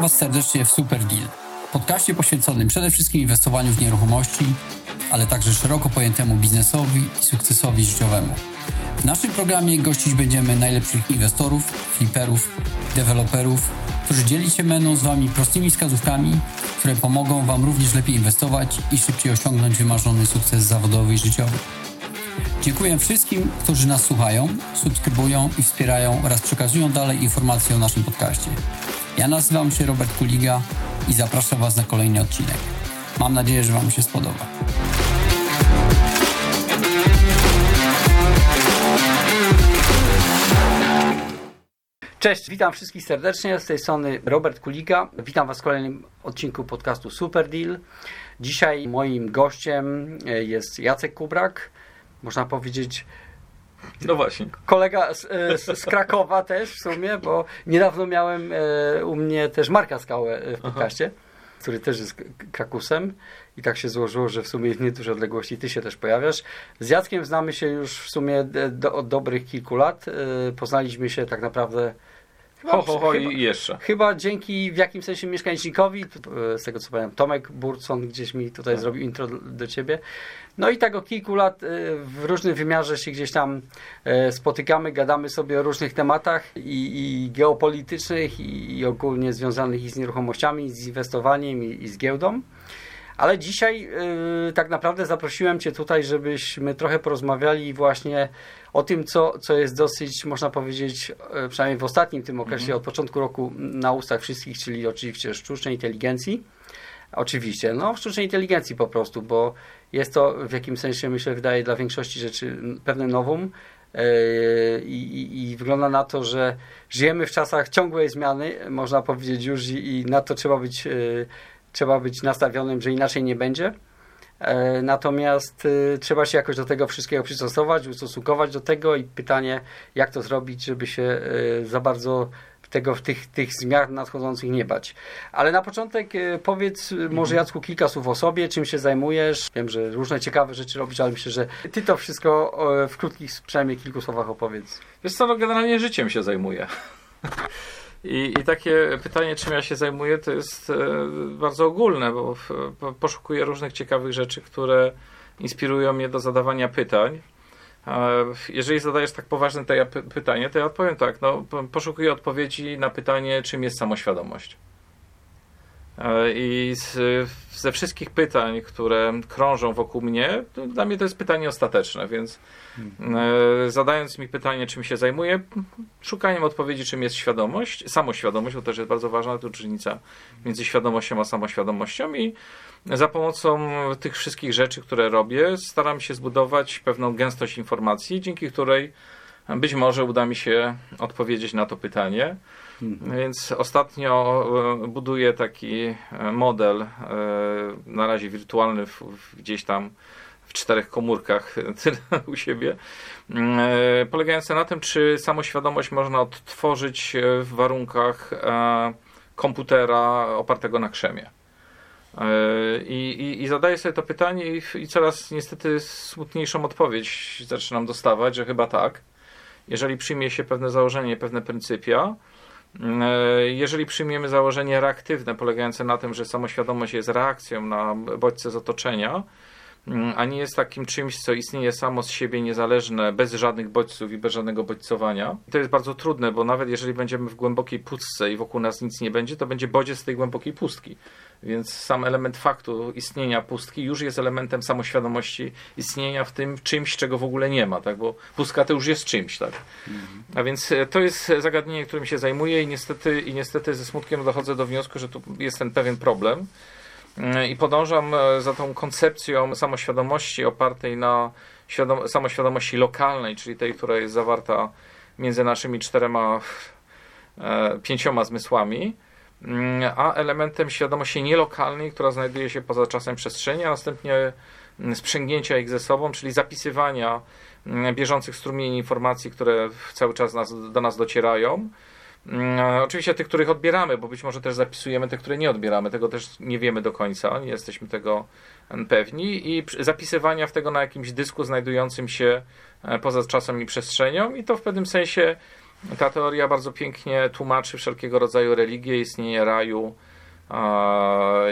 Was serdecznie w Super Deal, podcaście poświęconym przede wszystkim inwestowaniu w nieruchomości, ale także szeroko pojętemu biznesowi i sukcesowi życiowemu. W naszym programie gościć będziemy najlepszych inwestorów, fliperów, deweloperów, którzy dzielić się z Wami prostymi wskazówkami, które pomogą Wam również lepiej inwestować i szybciej osiągnąć wymarzony sukces zawodowy i życiowy. Dziękuję wszystkim, którzy nas słuchają, subskrybują i wspierają oraz przekazują dalej informacje o naszym podcaście. Ja nazywam się Robert Kuliga i zapraszam Was na kolejny odcinek. Mam nadzieję, że Wam się spodoba. Cześć, witam wszystkich serdecznie. Z tej strony Robert Kulika. Witam Was w kolejnym odcinku podcastu Super Deal. Dzisiaj moim gościem jest Jacek Kubrak. Można powiedzieć, no właśnie. Kolega z, e, z, z, Krakowa też w sumie, bo niedawno miałem e, u mnie też Marka Skałę e, w podcaście, Aha. który też jest Krakusem i tak się złożyło, że w sumie w niedużej odległości ty się też pojawiasz. Z Jackiem znamy się już w sumie do, od dobrych kilku lat. Poznaliśmy się tak naprawdę Ho, ho, ho chyba, i jeszcze. Chyba dzięki w jakimś sensie mieszkańcznikowi, z tego co pamiętam, Tomek Burcon gdzieś mi tutaj tak. zrobił intro do ciebie. No i tak od kilku lat y, w różnym wymiarze się gdzieś tam y, spotykamy, gadamy sobie o różnych tematach i, i geopolitycznych i, i, ogólnie związanych i z nieruchomościami, i z inwestowaniem i, i z giełdą. Ale dzisiaj yy, tak naprawdę zaprosiłem Cię tutaj, żebyśmy trochę porozmawiali właśnie o tym, co, co jest dosyć, można powiedzieć, przynajmniej w ostatnim tym okresie, mm -hmm. od początku roku na ustach wszystkich, czyli oczywiście sztucznej inteligencji. Oczywiście, no sztucznej inteligencji po prostu, bo jest to w jakimś sensie, myślę, wydaje dla większości rzeczy pewne nowum. Yy, I, I, wygląda na to, że żyjemy w czasach ciągłej zmiany, można powiedzieć już, i, i na to trzeba być yy, trzeba być nastawionym, że inaczej nie będzie. E, natomiast trzeba się jakoś do tego wszystkiego przystosować, ustosunkować do tego i pytanie, jak to zrobić, żeby się za bardzo tego, tych, tych zmian nadchodzących nie bać. Ale na początek y, powiedz mhm. może Jacku kilka słów o sobie, czym się zajmujesz. Wiem, że różne ciekawe rzeczy robisz, ale myślę, że ty to wszystko w krótkich, przynajmniej kilku słowach opowiedz. Wiesz co, no generalnie życiem się zajmuję. I, I takie pytanie, czym ja się zajmuję, to jest e, bardzo ogólne, bo poszukuję różnych ciekawych rzeczy, które inspirują mnie do zadawania pytań. Jeżeli zadajesz tak poważne pytanie, to ja odpowiem tak. No, poszukuję odpowiedzi na pytanie, czym jest samoświadomość. E, I z, ze wszystkich pytań, które krążą wokół mnie, dla mnie to jest pytanie ostateczne, więc e, zadając mi pytanie, czym się zajmuję, szukaniem odpowiedzi, czym jest świadomość, samoświadomość, bo też jest bardzo ważna tu różnica między świadomością a samoświadomością i za pomocą tych wszystkich rzeczy, które robię, staram się zbudować pewną gęstość informacji, dzięki której być może uda mi się odpowiedzieć na to pytanie. Mhm. Więc ostatnio e, buduję taki e, model, e, na razie wirtualny, gdzieś tam w czterech komórkach u siebie, polegający na tym, czy samoświadomość można odtworzyć w warunkach komputera opartego na krzemie. I, i, I, zadaję sobie to pytanie i, i coraz niestety smutniejszą odpowiedź zaczynam dostawać, że chyba tak. Jeżeli przyjmie się pewne założenie, pewne pryncypia, E, jeżeli przyjmiemy założenie reaktywne, polegające na tym, że samoświadomość jest reakcją na bodźce z otoczenia, mm, a nie jest takim czymś, co istnieje samo z siebie, niezależne, bez żadnych bodźców i bez żadnego bodźcowania. To jest bardzo trudne, bo nawet jeżeli będziemy w głębokiej pustce i wokół nas nic nie będzie, to będzie bodziec z tej głębokiej pustki. Więc sam element faktu istnienia pustki już jest elementem samoświadomości istnienia w tym czymś, czego w ogóle nie ma, tak? bo pustka to już jest czymś. Tak? Mhm. A więc e, to jest zagadnienie, którym się zajmuję i niestety, i niestety ze smutkiem dochodzę do wniosku, że tu jest ten pewien problem. E, I podążam e, za tą koncepcją samoświadomości opartej na świadom- samoświadomości lokalnej, czyli tej, która jest zawarta między naszymi czterema, e, pięcioma zmysłami a elementem świadomości nielokalnej, która znajduje się poza czasem przestrzeni, a następnie mm, sprzęgnięcia ich ze sobą, czyli zapisywania mm, bieżących strumieni informacji, które cały czas nas, do nas docierają. Oczywiście tych, których odbieramy, bo być może też zapisujemy te, które nie odbieramy. Tego też nie wiemy do końca, nie jesteśmy tego pewni. I zapisywania w tego na jakimś dysku znajdującym się e, poza czasem i przestrzenią, i to w pewnym sensie Ta teoria bardzo pięknie tłumaczy wszelkiego rodzaju religie, istnienie raju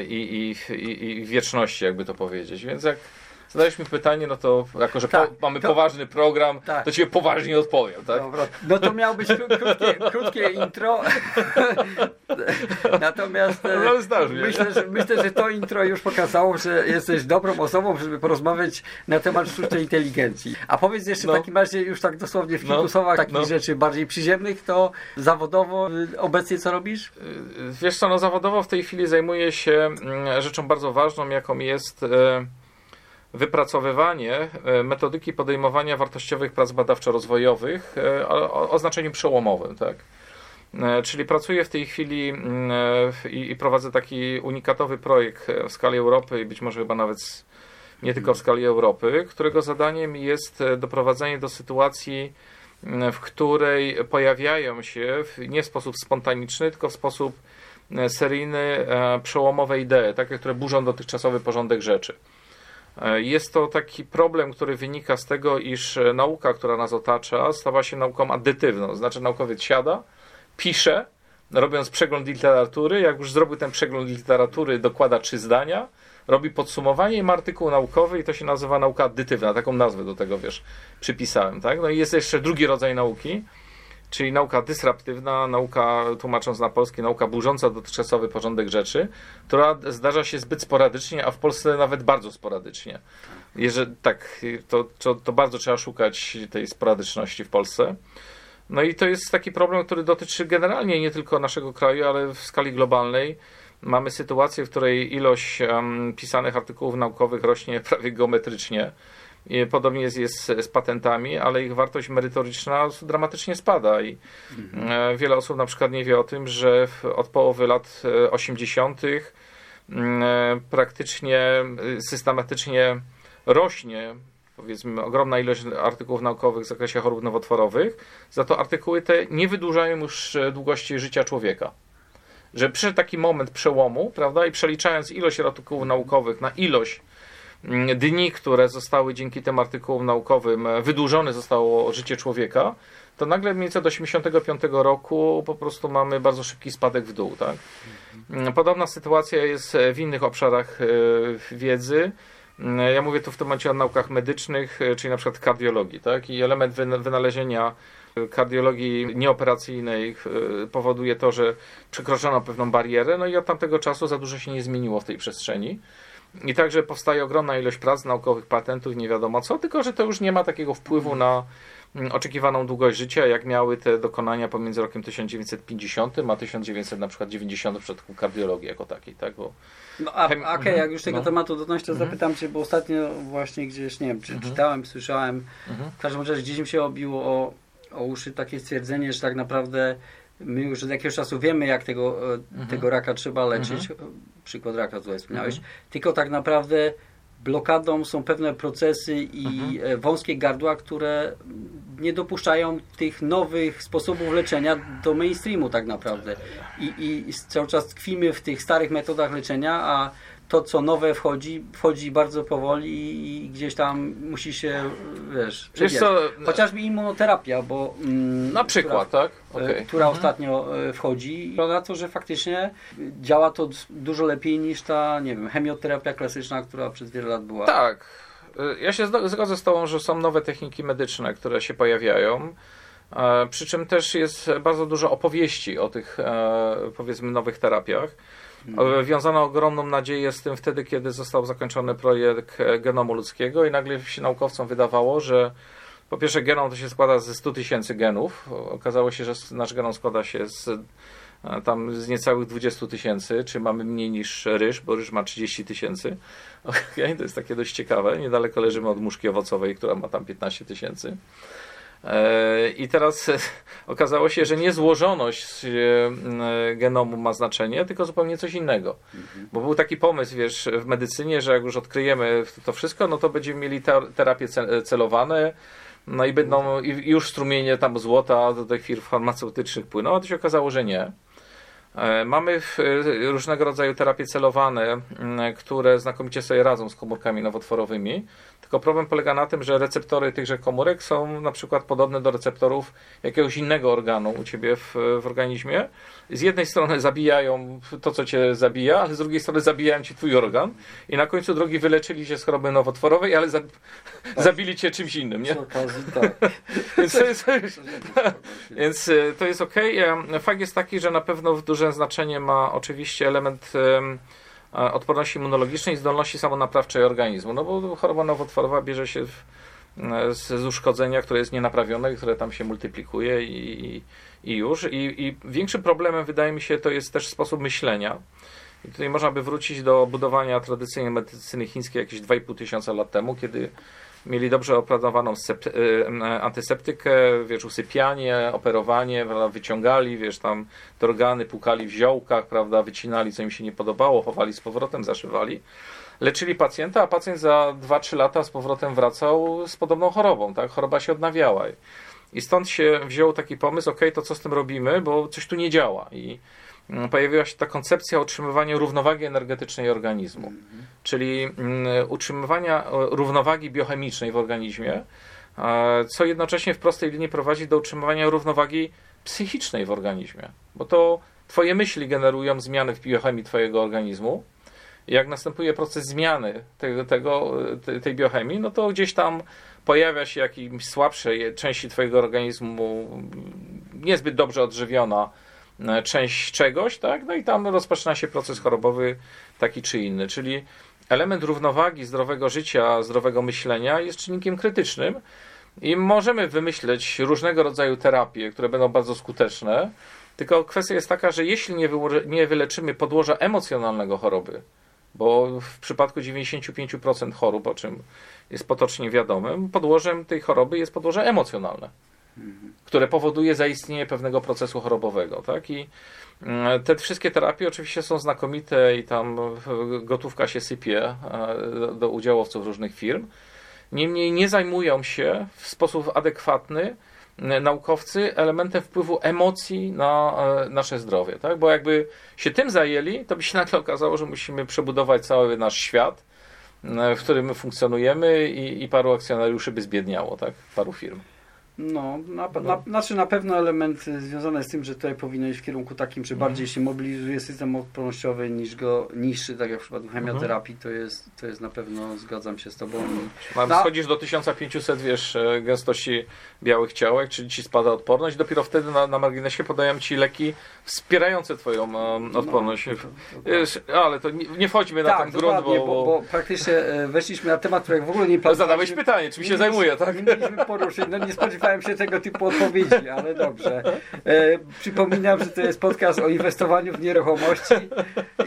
i, i, i, i wieczności, jakby to powiedzieć. Więc jak zadałeś mi pytanie, no to jako, że tak, po, mamy to, poważny program, tak. to cię poważnie odpowiem, tak? Dobra. No to miał być krótkie, krótkie intro. Natomiast no, myślę, że, myślę, że to intro już pokazało, że jesteś dobrą osobą, żeby porozmawiać na temat sztucznej inteligencji. A powiedz jeszcze no. w takim razie już tak dosłownie w kilku no. słowach takich no. rzeczy bardziej przyziemnych, to zawodowo y, obecnie co robisz? Y, wiesz co, no zawodowo w tej chwili zajmuję się mm, rzeczą bardzo ważną, jaką jest wypracowywanie e, metodyki podejmowania wartościowych prac badawczo-rozwojowych e, o, znaczeniu przełomowym. Tak? E, czyli pracuję w tej chwili mm, i, prowadzę taki unikatowy projekt w skali Europy i być może chyba nawet nie tylko w skali Europy, którego zadaniem jest doprowadzenie do sytuacji, mm, w której pojawiają się nie w sposób spontaniczny, tylko w sposób seryjny przełomowe idee, takie, które burzą dotychczasowy porządek rzeczy. E, jest to taki problem, który wynika z tego, iż e, nauka, która nas otacza, stała się nauką addytywną. Znaczy, naukowiec siada, pisze, robiąc przegląd literatury. Jak już zrobił ten przegląd literatury, dokłada trzy zdania, robi podsumowanie i ma artykuł naukowy, i to się nazywa nauka addytywna. Taką nazwę do tego, wiesz, przypisałem. Tak? No i jest jeszcze drugi rodzaj nauki, czyli nauka dysraptywna, nauka, tłumacząc na polski, nauka burząca dotychczasowy porządek rzeczy, która zdarza się zbyt sporadycznie, a w Polsce nawet bardzo sporadycznie. Jeżeli, tak, to, to, to bardzo trzeba szukać tej sporadyczności w Polsce. No i to jest taki problem, który dotyczy generalnie nie tylko naszego kraju, ale w skali globalnej. Mamy sytuację, w której ilość um, pisanych artykułów naukowych rośnie prawie geometrycznie Podobnie jest, jest z patentami, ale ich wartość merytoryczna dramatycznie spada i mhm. E, wiele osób na przykład nie wie o tym, że od połowy lat 80. E, e, praktycznie systematycznie rośnie powiedzmy ogromna ilość artykułów naukowych w zakresie chorób nowotworowych, za to artykuły te nie wydłużają już długości życia człowieka. Że przyszedł taki moment przełomu, prawda, i przeliczając ilość artykułów naukowych na ilość dni, które zostały dzięki tym artykułom naukowym e, wydłużone zostało życie człowieka, to nagle mniej więcej do 85 roku po prostu mamy bardzo szybki spadek w dół. Tak? Mm, podobna sytuacja jest w innych obszarach e, wiedzy. Mm, ja mówię tu w tym momencie o naukach medycznych, e, czyli na przykład kardiologii. Tak? I element wynalezienia kardiologii nieoperacyjnej powoduje to, że przekroczono pewną barierę, no i od tamtego czasu za dużo się nie zmieniło w tej przestrzeni. I także powstaje ogromna ilość prac naukowych, patentów, nie wiadomo co, tylko że to już nie ma takiego wpływu na mm, oczekiwaną długość życia, jak miały te dokonania pomiędzy rokiem 1950 a 1990 na przykład 90 w przypadku kardiologii jako takiej, tak? Bo no a, okej, okay, jak już tego no. tematu dotknąć, to mhm. zapytam Cię, bo ostatnio właśnie gdzieś, nie wiem, czy mhm. czytałem, słyszałem, mhm. w każdym razie gdzieś mi się obiło o, o uszy takie stwierdzenie, że tak naprawdę my już od jakiegoś czasu wiemy, jak tego, e, mhm. tego raka trzeba leczyć. Mhm. Przykład raka, co wspomniałeś. Mhm. Tylko tak naprawdę blokadą są pewne procesy i mhm. E, wąskie gardła, które nie dopuszczają tych nowych sposobów leczenia do mainstreamu tak naprawdę. I, i cały czas tkwimy w tych starych metodach leczenia, a to, co nowe wchodzi, wchodzi bardzo powoli i gdzieś tam musi się, wiesz, wiesz co, Chociażby immunoterapia, bo... Mm, na przykład, która, tak? E, okay. Która mhm. ostatnio e, wchodzi. na to, że faktycznie działa to dużo lepiej niż ta, nie wiem, chemioterapia klasyczna, która przez wiele lat była. Tak. E, ja się zgodzę z Tobą, że są nowe techniki medyczne, które się pojawiają. Przy czym też jest bardzo dużo opowieści o tych, powiedzmy, nowych terapiach. Mhm. Wiązano ogromną nadzieję z tym wtedy, kiedy został zakończony projekt e, genomu ludzkiego i nagle się naukowcom wydawało, że po pierwsze genom to się składa ze 100 tysięcy genów. Okazało się, że nasz genom składa się z e, tam z niecałych 20 tysięcy, czy mamy mniej niż ryż, bo ryż ma 30 tysięcy. Okay, to jest takie dość ciekawe. Niedaleko leżymy od muszki owocowej, która ma tam 15 tysięcy. E, I teraz okazało się, że nie złożoność e, genomu ma znaczenie, tylko zupełnie coś innego. Mhm. Bo był taki pomysł, wiesz, w medycynie, że jak już odkryjemy to wszystko, no to będziemy mieli terapie celowane, no i będą i już strumienie tam złota do tych firm farmaceutycznych płyną, a to się okazało, że nie. E, mamy e, różnego rodzaju terapie celowane, które znakomicie sobie radzą z komórkami nowotworowymi. Tylko problem polega na tym, że receptory tychże komórek są na przykład podobne do receptorów jakiegoś innego organu u ciebie w, w organizmie. Z jednej strony zabijają to, co cię zabija, ale z drugiej strony zabijają ci twój organ i na końcu drogi wyleczyli się z choroby nowotworowej, ale za, tak. zabili cię czymś innym, nie? okazji, tak. więc, to jest, więc e, to jest ok. Fakt jest taki, że na pewno duże znaczenie ma oczywiście element E, odporności immunologicznej i zdolności samonaprawczej organizmu. No bo choroba nowotworowa bierze się w, e, z, z uszkodzenia, które jest nienaprawione, które tam się multiplikuje i, i już. I, I większym problemem wydaje mi się to jest też sposób myślenia. I tutaj można by wrócić do budowania tradycyjnej medycyny chińskiej jakieś 2,5 tysiąca lat temu, kiedy mieli dobrze opracowaną y, antyseptykę, wiesz, usypianie, operowanie, wyciągali, wiesz, tam te organy pukali w ziołkach, prawda, wycinali, co im się nie podobało, chowali z powrotem, zaszywali. Leczyli pacjenta, a pacjent za 2-3 lata z powrotem wracał z podobną chorobą, tak? Choroba się odnawiała. I stąd się wziął taki pomysł, ok, to co z tym robimy, bo coś tu nie działa. I pojawiła się ta koncepcja utrzymywania równowagi energetycznej organizmu czyli mm, utrzymywania e, równowagi biochemicznej w organizmie, e, co jednocześnie w prostej linii prowadzi do utrzymywania równowagi psychicznej w organizmie, bo to Twoje myśli generują zmiany w biochemii Twojego organizmu. Jak następuje proces zmiany tego, tego, tej biochemii, no to gdzieś tam pojawia się jakieś słabsze części Twojego organizmu, niezbyt dobrze odżywiona e, część czegoś, tak? No i tam rozpoczyna się proces chorobowy taki czy inny. Czyli element równowagi zdrowego życia, zdrowego myślenia jest czynnikiem krytycznym i możemy wymyśleć różnego rodzaju terapie, które będą bardzo skuteczne. Tylko kwestia jest taka, że jeśli nie, nie wyleczymy podłoża emocjonalnego choroby, bo w przypadku 95% chorób, o czym jest potocznie wiadomym, podłożem tej choroby jest podłoże emocjonalne, które powoduje zaistnienie pewnego procesu chorobowego. Tak? I Mm, te wszystkie terapie oczywiście są znakomite i tam gotówka się sypie e, do udziałowców różnych firm. Niemniej nie zajmują się w sposób adekwatny naukowcy elementem wpływu emocji na e, nasze zdrowie. Tak? Bo jakby się tym zajęli, to by się nagle okazało, że musimy przebudować cały nasz świat, w którym my funkcjonujemy i, i paru akcjonariuszy by zbiedniało, tak? paru firm. No, na, na, znaczy na pewno element związany z tym, że tutaj powinno iść w kierunku takim, że bardziej mhm. się mobilizuje system odpornościowy niż go niższy, tak jak w przypadku chemioterapii, to jest, to jest na pewno, zgadzam się z Tobą. Mam, no. Schodzisz do 1500, wiesz, e, gęstości białych ciałek, czyli Ci spada odporność, dopiero wtedy na, na marginesie podają Ci leki wspierające Twoją um, odporność. No, to, to, ale to nie, nie wchodźmy na tak, ten grunt, bo, bo... bo praktycznie e, weszliśmy na temat, który w ogóle nie planowaliśmy. Zadałeś pytanie, czym się zajmuje, tak? Nie mieliśmy poruszyć, no nie spodziewałem spodziewałem się tego typu odpowiedzi, ale dobrze. E, przypominam, że to jest podcast o inwestowaniu w nieruchomości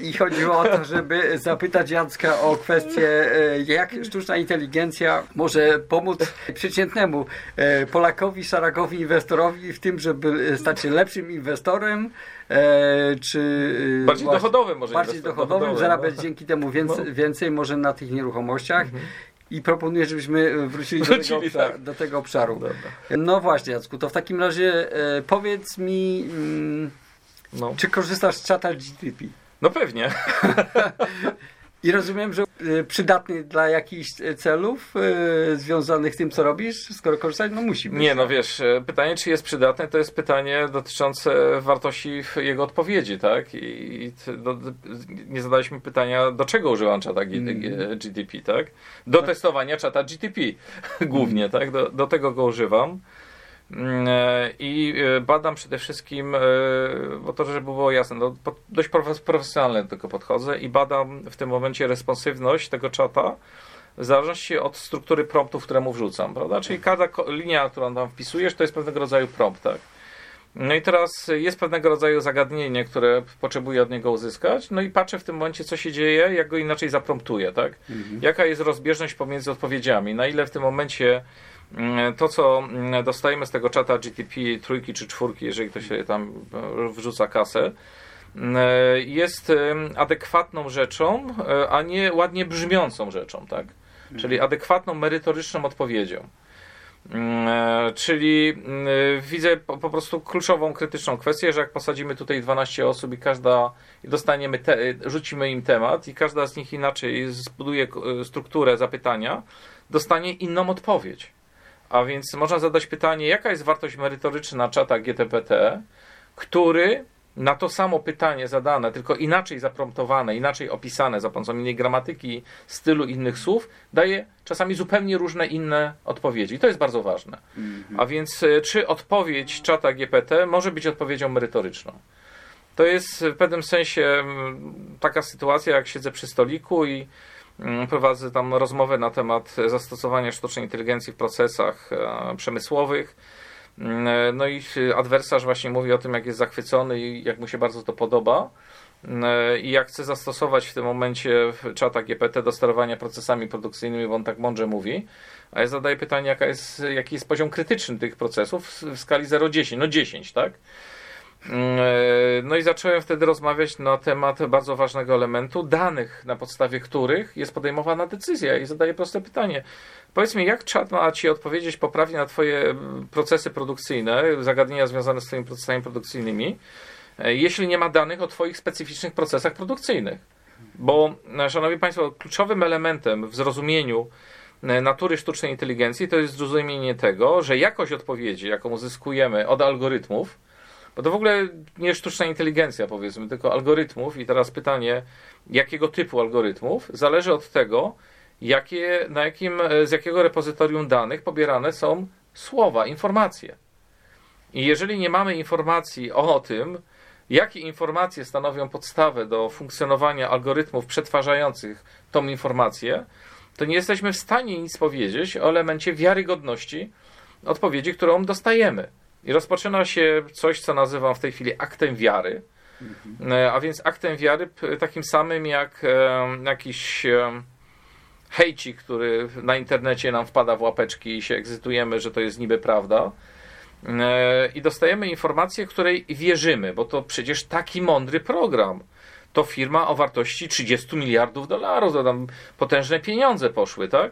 i chodziło o to, żeby zapytać Jacka o kwestię, e, jak sztuczna inteligencja może pomóc przeciętnemu e, Polakowi, szarakowi, inwestorowi w tym, żeby stać się lepszym inwestorem, E, czy bardziej dochodowym może bardziej dochodowym, zarabiać no. dzięki temu więcej, no. więcej może na tych nieruchomościach mhm i proponuję, żebyśmy wrócili, do, tego, obszaru, tak. do tego obszaru. Dobra. No właśnie, Jacku, to w takim razie e, powiedz mi, mm, no. czy korzystasz z czata GTP? No pewnie. I rozumiem, że y, przydatny dla jakichś celów y, związanych z tym, co robisz, skoro korzystać, no musi być. Nie, no wiesz, pytanie, czy jest przydatny, to jest pytanie dotyczące wartości jego odpowiedzi, tak? I do, nie zadaliśmy pytania, do czego używam czata GTP, mm. tak? Do tak. testowania czata GTP głównie, tak? Do, do tego go używam. Mm, e, I e, badam przede wszystkim, e, bo to, żeby było jasne, no, dość profesjonalnie do tego podchodzę i badam w tym momencie responsywność tego czata w zależności od struktury promptów, które mu wrzucam, prawda? Czyli każda linia, którą tam wpisujesz, to jest pewnego rodzaju prompt, tak? No i teraz jest pewnego rodzaju zagadnienie, które potrzebuję od niego uzyskać, no i patrzę w tym momencie, co się dzieje, jak go inaczej zapromptuję, tak? Mhm. Jaka jest rozbieżność pomiędzy odpowiedziami, na ile w tym momencie to, co mm, dostajemy z tego czata GTP trójki czy czwórki, jeżeli to się tam e, wrzuca kasę, mm, e, jest adekwatną rzeczą, e, a nie ładnie brzmiącą rzeczą, tak? Czyli mhm. adekwatną, merytoryczną odpowiedzią. Mm, czyli mm, widzę po, prostu kluczową, krytyczną kwestię, że jak posadzimy tutaj 12 osób i każda dostaniemy, te, rzucimy im temat i każda z nich inaczej zbuduje strukturę zapytania, dostanie inną odpowiedź. A więc można zadać pytanie, jaka jest wartość merytoryczna czata GTPT, który na to samo pytanie zadane, tylko inaczej zapromptowane, inaczej opisane za pomocą innej gramatyki, stylu innych słów, daje czasami zupełnie różne inne odpowiedzi. I to jest bardzo ważne. Mhm. A więc e, czy odpowiedź czata GPT może być odpowiedzią merytoryczną? To jest w pewnym sensie taka sytuacja, jak siedzę przy stoliku i prowadzę tam rozmowę na temat zastosowania sztucznej inteligencji w procesach e, przemysłowych Mm, e, no i adwersarz właśnie mówi o tym, jak jest zachwycony i jak mu się bardzo to podoba. Mm, e, I jak chce zastosować w tym momencie czata GPT do sterowania procesami produkcyjnymi, bo on tak mądrze mówi. A ja zadaję pytanie, jaka jest, jaki jest poziom krytyczny tych procesów w skali 0-10. No 10, tak? Mm, e, no i zacząłem wtedy rozmawiać na temat bardzo ważnego elementu danych, na podstawie których jest podejmowana decyzja. I zadaję proste pytanie. Powiedz mi, jak czat ma Ci odpowiedzieć poprawnie na Twoje procesy produkcyjne, zagadnienia związane z Twoimi procesami produkcyjnymi, e, jeśli nie ma danych o Twoich specyficznych procesach produkcyjnych? Bo, e, Szanowni Państwo, kluczowym elementem w zrozumieniu natury sztucznej inteligencji to jest zrozumienie tego, że jakość odpowiedzi, jaką uzyskujemy od algorytmów, bo to w ogóle nie sztuczna inteligencja, powiedzmy, tylko algorytmów, i teraz pytanie, jakiego typu algorytmów, zależy od tego, jakie, na jakim, e, z jakiego repozytorium danych pobierane są słowa, informacje. I jeżeli nie mamy informacji o tym, jakie informacje stanowią podstawę do funkcjonowania algorytmów przetwarzających tą informację, to nie jesteśmy w stanie nic powiedzieć o elemencie wiarygodności odpowiedzi, którą dostajemy. I rozpoczyna się coś, co nazywam w tej chwili aktem wiary. Mhm. A więc aktem wiary takim samym jak jakiś hejcik, który na internecie nam wpada w łapeczki i się ekscytujemy, że to jest niby prawda. E, I dostajemy informację, której wierzymy, bo to przecież taki mądry program. To firma o wartości 30 miliardów dolarów, to tam potężne pieniądze poszły, tak?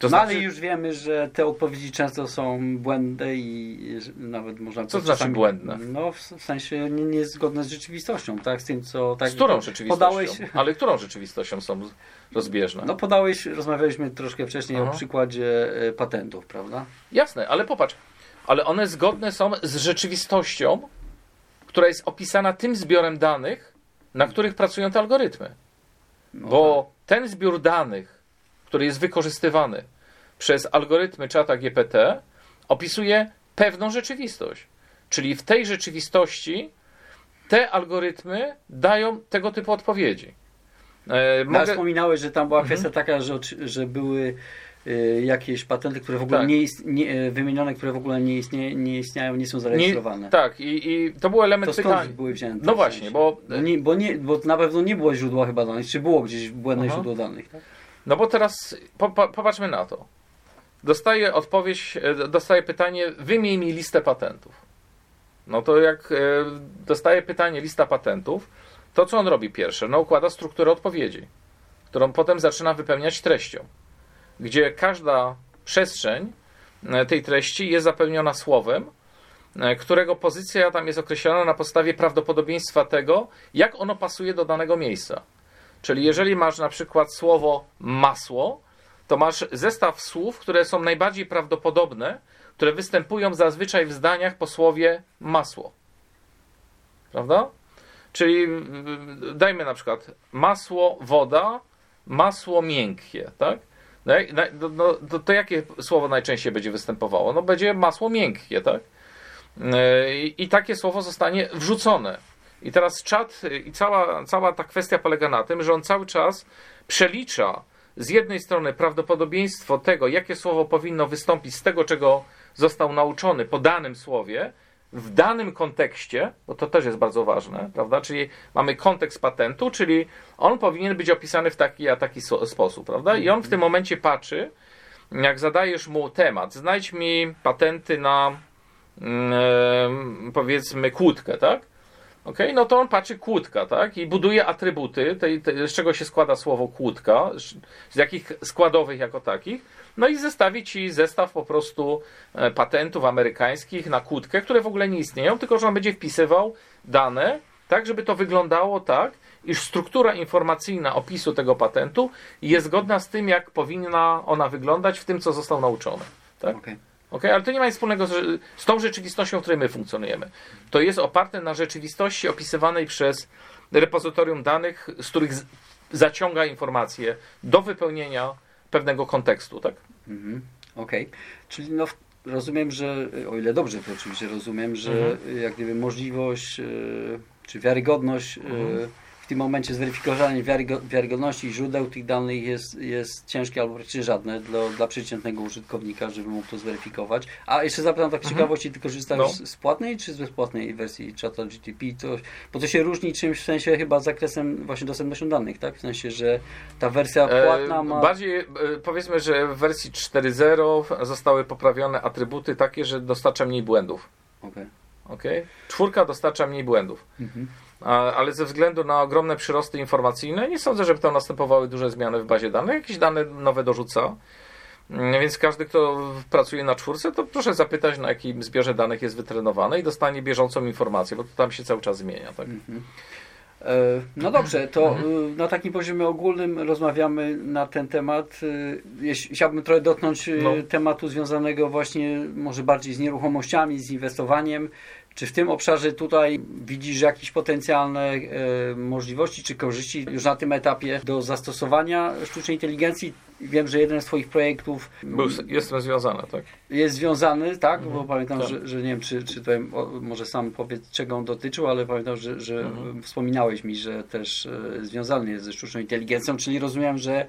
To no znaczy... ale już wiemy, że te odpowiedzi często są błędne i nawet można... Co to znaczy błędne? No w sensie niezgodne z rzeczywistością, tak? Z tym, co... Tak, z którą rzeczywistością? Podałeś... Ale którą rzeczywistością są rozbieżne? No podałeś, rozmawialiśmy troszkę wcześniej Aha. o przykładzie e, patentów, prawda? Jasne, ale popatrz, ale one zgodne są z rzeczywistością, która jest opisana tym zbiorem danych, na których pracują te algorytmy. No Bo tak. ten zbiór danych który jest wykorzystywany przez algorytmy czata GPT, opisuje pewną rzeczywistość. Czyli w tej rzeczywistości te algorytmy dają tego typu odpowiedzi. E, mogę... Wspominałeś, że tam była mhm. kwestia taka, że, że były y, jakieś patenty, które w ogóle tak. nie, ist, nie e, wymienione, które w ogóle nie, istnie, nie istnieją, nie są zarejestrowane. Nie, tak, i, i to był element to pytania. były wzięte? No właśnie, bo... Bo, nie, bo, nie, bo na pewno nie było źródła chyba danych, czy było gdzieś błędne Aha. źródło danych, tak? No bo teraz po, po, popatrzmy na to. Dostaję odpowiedź, e, dostaję pytanie, wymień mi listę patentów. No to jak e, dostaje pytanie, lista patentów, to co on robi pierwsze? No układa strukturę odpowiedzi, którą potem zaczyna wypełniać treścią, gdzie każda przestrzeń e, tej treści jest zapełniona słowem, którego pozycja tam jest określona na podstawie prawdopodobieństwa tego, jak ono pasuje do danego miejsca. Czyli jeżeli masz na przykład słowo masło, to masz zestaw słów, które są najbardziej prawdopodobne, które występują zazwyczaj w zdaniach po słowie masło. Prawda? Czyli dajmy na przykład masło, woda, masło miękkie, tak? No, no, no, to, to, jakie słowo najczęściej będzie występowało? No będzie masło miękkie, tak? I, I takie słowo zostanie wrzucone i teraz czat i cała, cała ta kwestia polega na tym, że on cały czas przelicza z jednej strony prawdopodobieństwo tego, jakie słowo powinno wystąpić z tego, czego został nauczony po danym słowie, w danym kontekście, bo to też jest bardzo ważne, prawda? Czyli mamy kontekst patentu, czyli on powinien być opisany w taki a taki sposób, prawda? I on w tym momencie patrzy, jak zadajesz mu temat, znajdź mi patenty na mm, powiedzmy kłódkę, tak? Okay? No to on patrzy kłódka, tak? I buduje atrybuty, tej, tej, z czego się składa słowo kłódka, z jakich składowych jako takich. No i zestawi ci zestaw po prostu e, patentów amerykańskich na kłódkę, które w ogóle nie istnieją, tylko że on będzie wpisywał dane, tak, żeby to wyglądało tak, iż struktura informacyjna opisu tego patentu jest zgodna z tym, jak powinna ona wyglądać w tym, co został nauczony. Tak? Okay. Okay? Ale to nie ma nic wspólnego z, z tą rzeczywistością, w której my funkcjonujemy. To jest oparte na rzeczywistości opisywanej przez repozytorium danych, z których z, zaciąga informacje do wypełnienia pewnego kontekstu. Tak? Mhm. Okej. Okay. Czyli no, rozumiem, że, o ile dobrze to oczywiście rozumiem, że mhm. jak gdyby możliwość, yy, czy wiarygodność yy, tym momencie zweryfikowanie wiarygodności źródeł tych danych jest, jest ciężkie albo praktycznie żadne dla, dla przeciętnego użytkownika, żeby mógł to zweryfikować. A jeszcze zapytam tak z mhm. ciekawości, ty korzystasz no. z płatnej czy z bezpłatnej wersji czata GTP? To, bo to się różni czymś w sensie chyba zakresem właśnie dostępnością danych, tak? W sensie, że ta wersja e, płatna ma... bardziej e, powiedzmy, że w wersji 4.0 zostały poprawione atrybuty takie, że dostarcza mniej błędów. Okej. Okay. Okay? Czwórka dostarcza mniej błędów. Mhm ale ze względu na ogromne przyrosty informacyjne nie sądzę, żeby tam następowały duże zmiany w bazie danych. Jakieś dane nowe dorzuca. Mm, więc każdy, kto pracuje na czwórce, to proszę zapytać, na jakim zbiorze danych jest wytrenowany i dostanie bieżącą informację, bo to tam się cały czas zmienia. Tak? Mhm. E, no dobrze, to mhm. na takim poziomie ogólnym rozmawiamy na ten temat. E, chciałbym trochę dotknąć e, no. tematu związanego właśnie może bardziej z nieruchomościami, z inwestowaniem. Czy w tym obszarze tutaj widzisz jakieś potencjalne e, możliwości czy korzyści już na tym etapie do zastosowania sztucznej inteligencji? Wiem, że jeden z Twoich projektów. Był, jestem związany, tak? Jest związany, tak? Mhm. Bo pamiętam, tak. Że, że nie wiem, czy, czy tutaj może sam powiedz, czego on dotyczył, ale pamiętam, że, że mhm. wspominałeś mi, że też e, związany jest ze sztuczną inteligencją, czyli rozumiem, że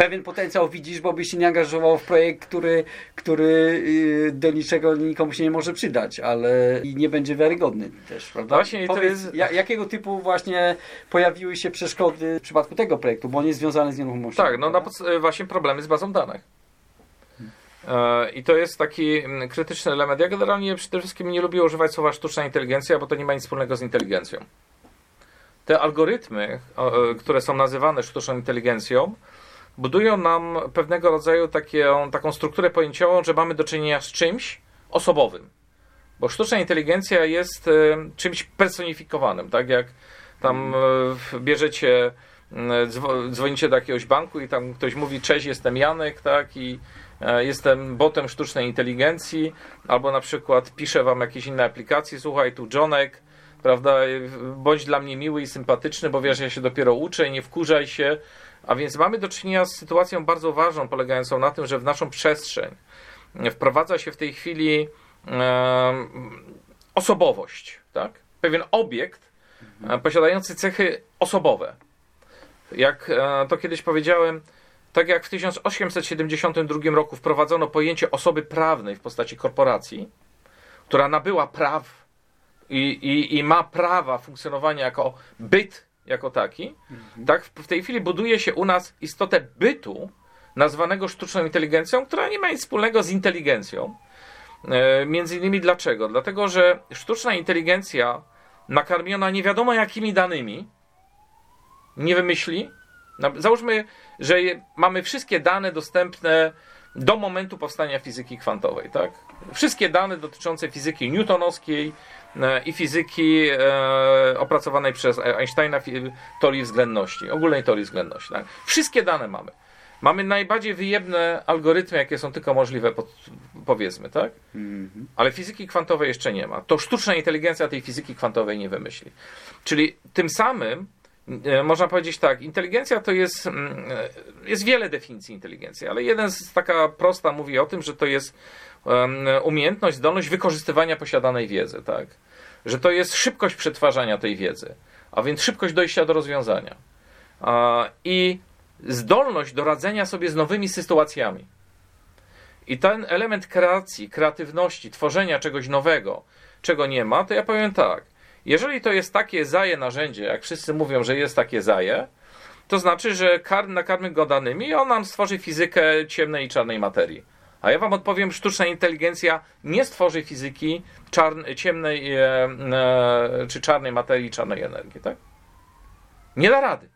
pewien potencjał widzisz, bo byś się nie angażował w projekt, który, który y, do niczego nikomu się nie może przydać, ale i nie będzie wiarygodny też, prawda? Właśnie Powiedz, to jest... jakiego typu właśnie pojawiły się przeszkody w przypadku tego projektu, bo on jest związany z nieruchomością. Tak, no na właśnie problemy z bazą danych. E, I to jest taki mm, krytyczny element. Ja generalnie przede wszystkim nie lubię używać słowa sztuczna inteligencja, bo to nie ma nic wspólnego z inteligencją. Te algorytmy, które są nazywane sztuczną inteligencją, budują nam pewnego rodzaju takie, taką strukturę pojęciową, że mamy do czynienia z czymś osobowym. Bo sztuczna inteligencja jest e, czymś personifikowanym, tak jak tam e, bierzecie, dzwonicie do jakiegoś banku i tam ktoś mówi, cześć, jestem Janek, tak, i e, jestem botem sztucznej inteligencji, albo na przykład piszę wam jakieś inne aplikacje, słuchaj, tu Johnek, prawda, bądź dla mnie miły i sympatyczny, bo wiesz, ja się dopiero uczę i nie wkurzaj się, a więc mamy do czynienia z sytuacją bardzo ważną, polegającą na tym, że w naszą przestrzeń wprowadza się w tej chwili osobowość, tak? pewien obiekt e, posiadający cechy osobowe. Jak e, to kiedyś powiedziałem, tak jak w 1872 roku wprowadzono pojęcie osoby prawnej w postaci korporacji, która nabyła praw i, i, i ma prawa funkcjonowania jako byt jako taki, mhm. tak w tej chwili buduje się u nas istotę bytu, nazwanego sztuczną inteligencją, która nie ma nic wspólnego z inteligencją. E, między innymi dlaczego? Dlatego, że sztuczna inteligencja nakarmiona nie wiadomo jakimi danymi nie wymyśli. Załóżmy, że mamy wszystkie dane dostępne do momentu powstania fizyki kwantowej, tak? Wszystkie dane dotyczące fizyki newtonowskiej, E, i fizyki e, opracowanej przez Einsteina teorii względności, ogólnej teorii względności. Tak? Wszystkie dane mamy. Mamy najbardziej wyjebne algorytmy, jakie są tylko możliwe, powiedzmy, tak? -hmm. Ale fizyki kwantowej jeszcze nie ma. To sztuczna inteligencja tej fizyki kwantowej nie wymyśli. Czyli tym samym e, można powiedzieć tak, inteligencja to jest, mm, jest wiele definicji inteligencji, ale jeden z taka prosta mówi o tym, że to jest umiejętność, zdolność wykorzystywania posiadanej wiedzy, tak? Że to jest szybkość przetwarzania tej wiedzy, a więc szybkość dojścia do rozwiązania. I zdolność do radzenia sobie z nowymi sytuacjami. I ten element kreacji, kreatywności, tworzenia czegoś nowego, czego nie ma, to ja powiem tak. Jeżeli to jest takie zaje narzędzie, jak wszyscy mówią, że jest takie zaje, to znaczy, że kar, nakarmy go danymi i on nam stworzy fizykę ciemnej i czarnej materii A ja wam odpowiem, sztuczna inteligencja nie stworzy fizyki czarn- ciemnej e, e, czy czarnej materii, czarnej energii, tak? Nie da rady.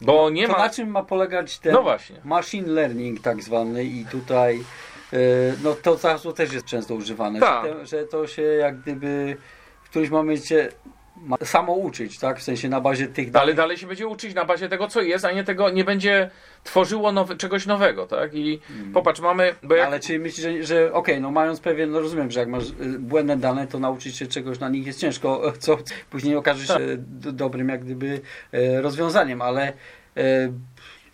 Bo nie to ma... na czym ma polegać ten No właśnie. machine learning tak zwany i tutaj e, no to hasło też jest często używane, Tak. że, te, że to się jak gdyby którymś momencie ma samo uczyć, tak? W sensie na bazie tych danych. Ale dalej się będzie uczyć na bazie tego, co jest, a nie tego, nie będzie tworzyło nowe, czegoś nowego, tak? I popatrz, mamy... Bo jak, Ale czy myślisz, że, że okej, no mając pewien, no rozumiem, że jak masz y, błędne dane, to nauczyć się czegoś na nich jest ciężko, co później okaże się Tak. dobrym jak gdyby e, rozwiązaniem, ale e,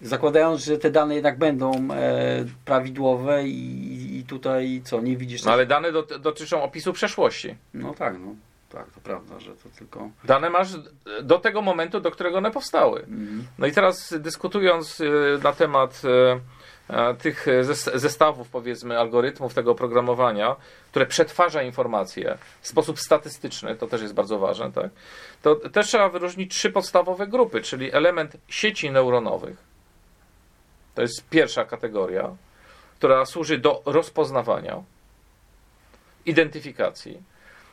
zakładając, że te dane jednak będą e, prawidłowe i, i tutaj co, nie widzisz... no ale dane dot, dotyczą opisu przeszłości. No tak, no. Tak, to prawda, że to tylko... Dane masz do tego momentu, do którego one powstały. Mhm. No i teraz dyskutując y, na temat y, tych zes- zestawów, powiedzmy, algorytmów tego oprogramowania, które przetwarza informacje w sposób statystyczny, to też jest bardzo ważne, tak? to też trzeba wyróżnić trzy podstawowe grupy, czyli element sieci neuronowych. To jest pierwsza kategoria, która służy do rozpoznawania, identyfikacji.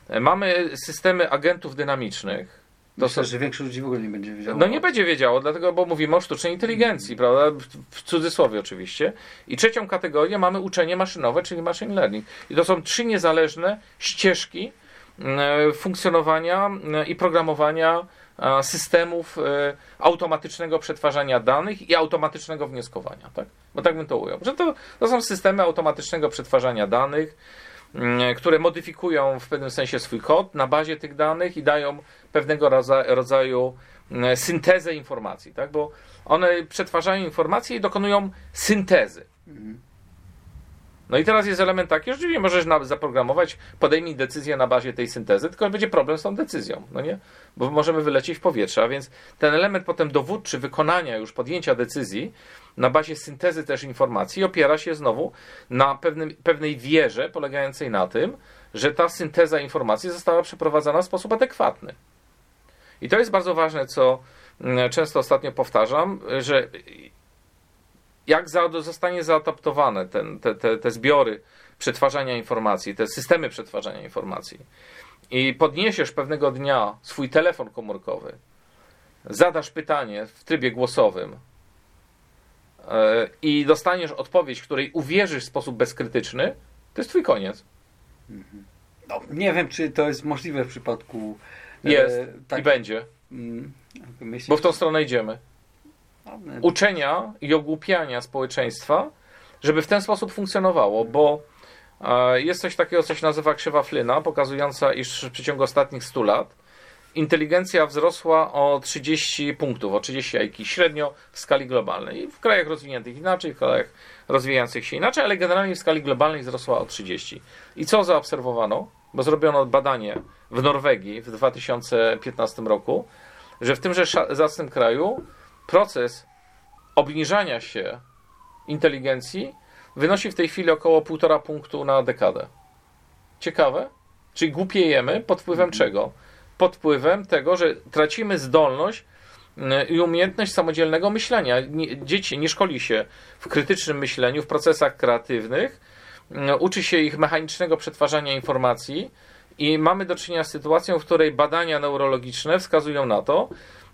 E, Mamy systemy agentów dynamicznych. To Myślę, są, że większość ludzi w ogóle nie będzie wiedziała. no nie będzie wiedziało, dlatego, bo mówimy o sztucznej inteligencji, prawda? W- cudzysłowie oczywiście. I trzecią kategorię mamy uczenie maszynowe, czyli machine learning. I to są trzy niezależne ścieżki e, funkcjonowania i programowania systemów e, automatycznego przetwarzania danych i automatycznego wnioskowania, tak? Bo tak bym to ujął. Że to, to są systemy automatycznego przetwarzania danych, które modyfikują w pewnym sensie swój kod na bazie tych danych i dają pewnego rodza- rodzaju mm, syntezę informacji, tak? Bo one przetwarzają informacje i dokonują syntezy. Mhm. No i teraz jest element taki, że rzeczywiście możesz zaprogramować, podejmij decyzję na bazie tej syntezy, tylko będzie problem z tą decyzją, no nie? Bo możemy wylecieć w powietrze, a więc ten element potem dowódczy wykonania już podjęcia decyzji na bazie syntezy też informacji opiera się znowu na pewnym, pewnej wierze polegającej na tym, że ta synteza informacji została przeprowadzona w sposób adekwatny. I to jest bardzo ważne, co mm, często ostatnio powtarzam, że jak zostanie zaadaptowane ten, te, te, te zbiory przetwarzania informacji, te systemy przetwarzania informacji i podniesiesz pewnego dnia swój telefon komórkowy, zadasz pytanie w trybie głosowym i dostaniesz odpowiedź, której uwierzysz w sposób bezkrytyczny, to jest twój koniec. No, nie wiem, czy to jest możliwe w przypadku... e, Jest tak, i będzie, mm, myślę, bo w tą stronę idziemy. no, uczenia i ogłupiania społeczeństwa, żeby w ten sposób funkcjonowało, bo e, jest coś takiego, co się nazywa krzywa Flyna, pokazująca, iż w przeciągu ostatnich 100 lat inteligencja wzrosła o 30 punktów, o 30 IQ średnio w skali globalnej. I w krajach rozwiniętych inaczej, w krajach rozwijających się inaczej, ale generalnie w skali globalnej wzrosła o 30. I co zaobserwowano? Bo zrobiono badanie w Norwegii w 2015 roku, że w tymże zacnym kraju proces obniżania się inteligencji wynosi w tej chwili około 1,5 punktu na dekadę. Ciekawe? Czyli głupiejemy pod wpływem czego? Pod wpływem tego, że tracimy zdolność mm, i umiejętność samodzielnego myślenia. Dzieci nie szkoli się w krytycznym myśleniu, w procesach kreatywnych, mm, uczy się ich mechanicznego przetwarzania informacji i mamy do czynienia z sytuacją, w której badania neurologiczne wskazują na to,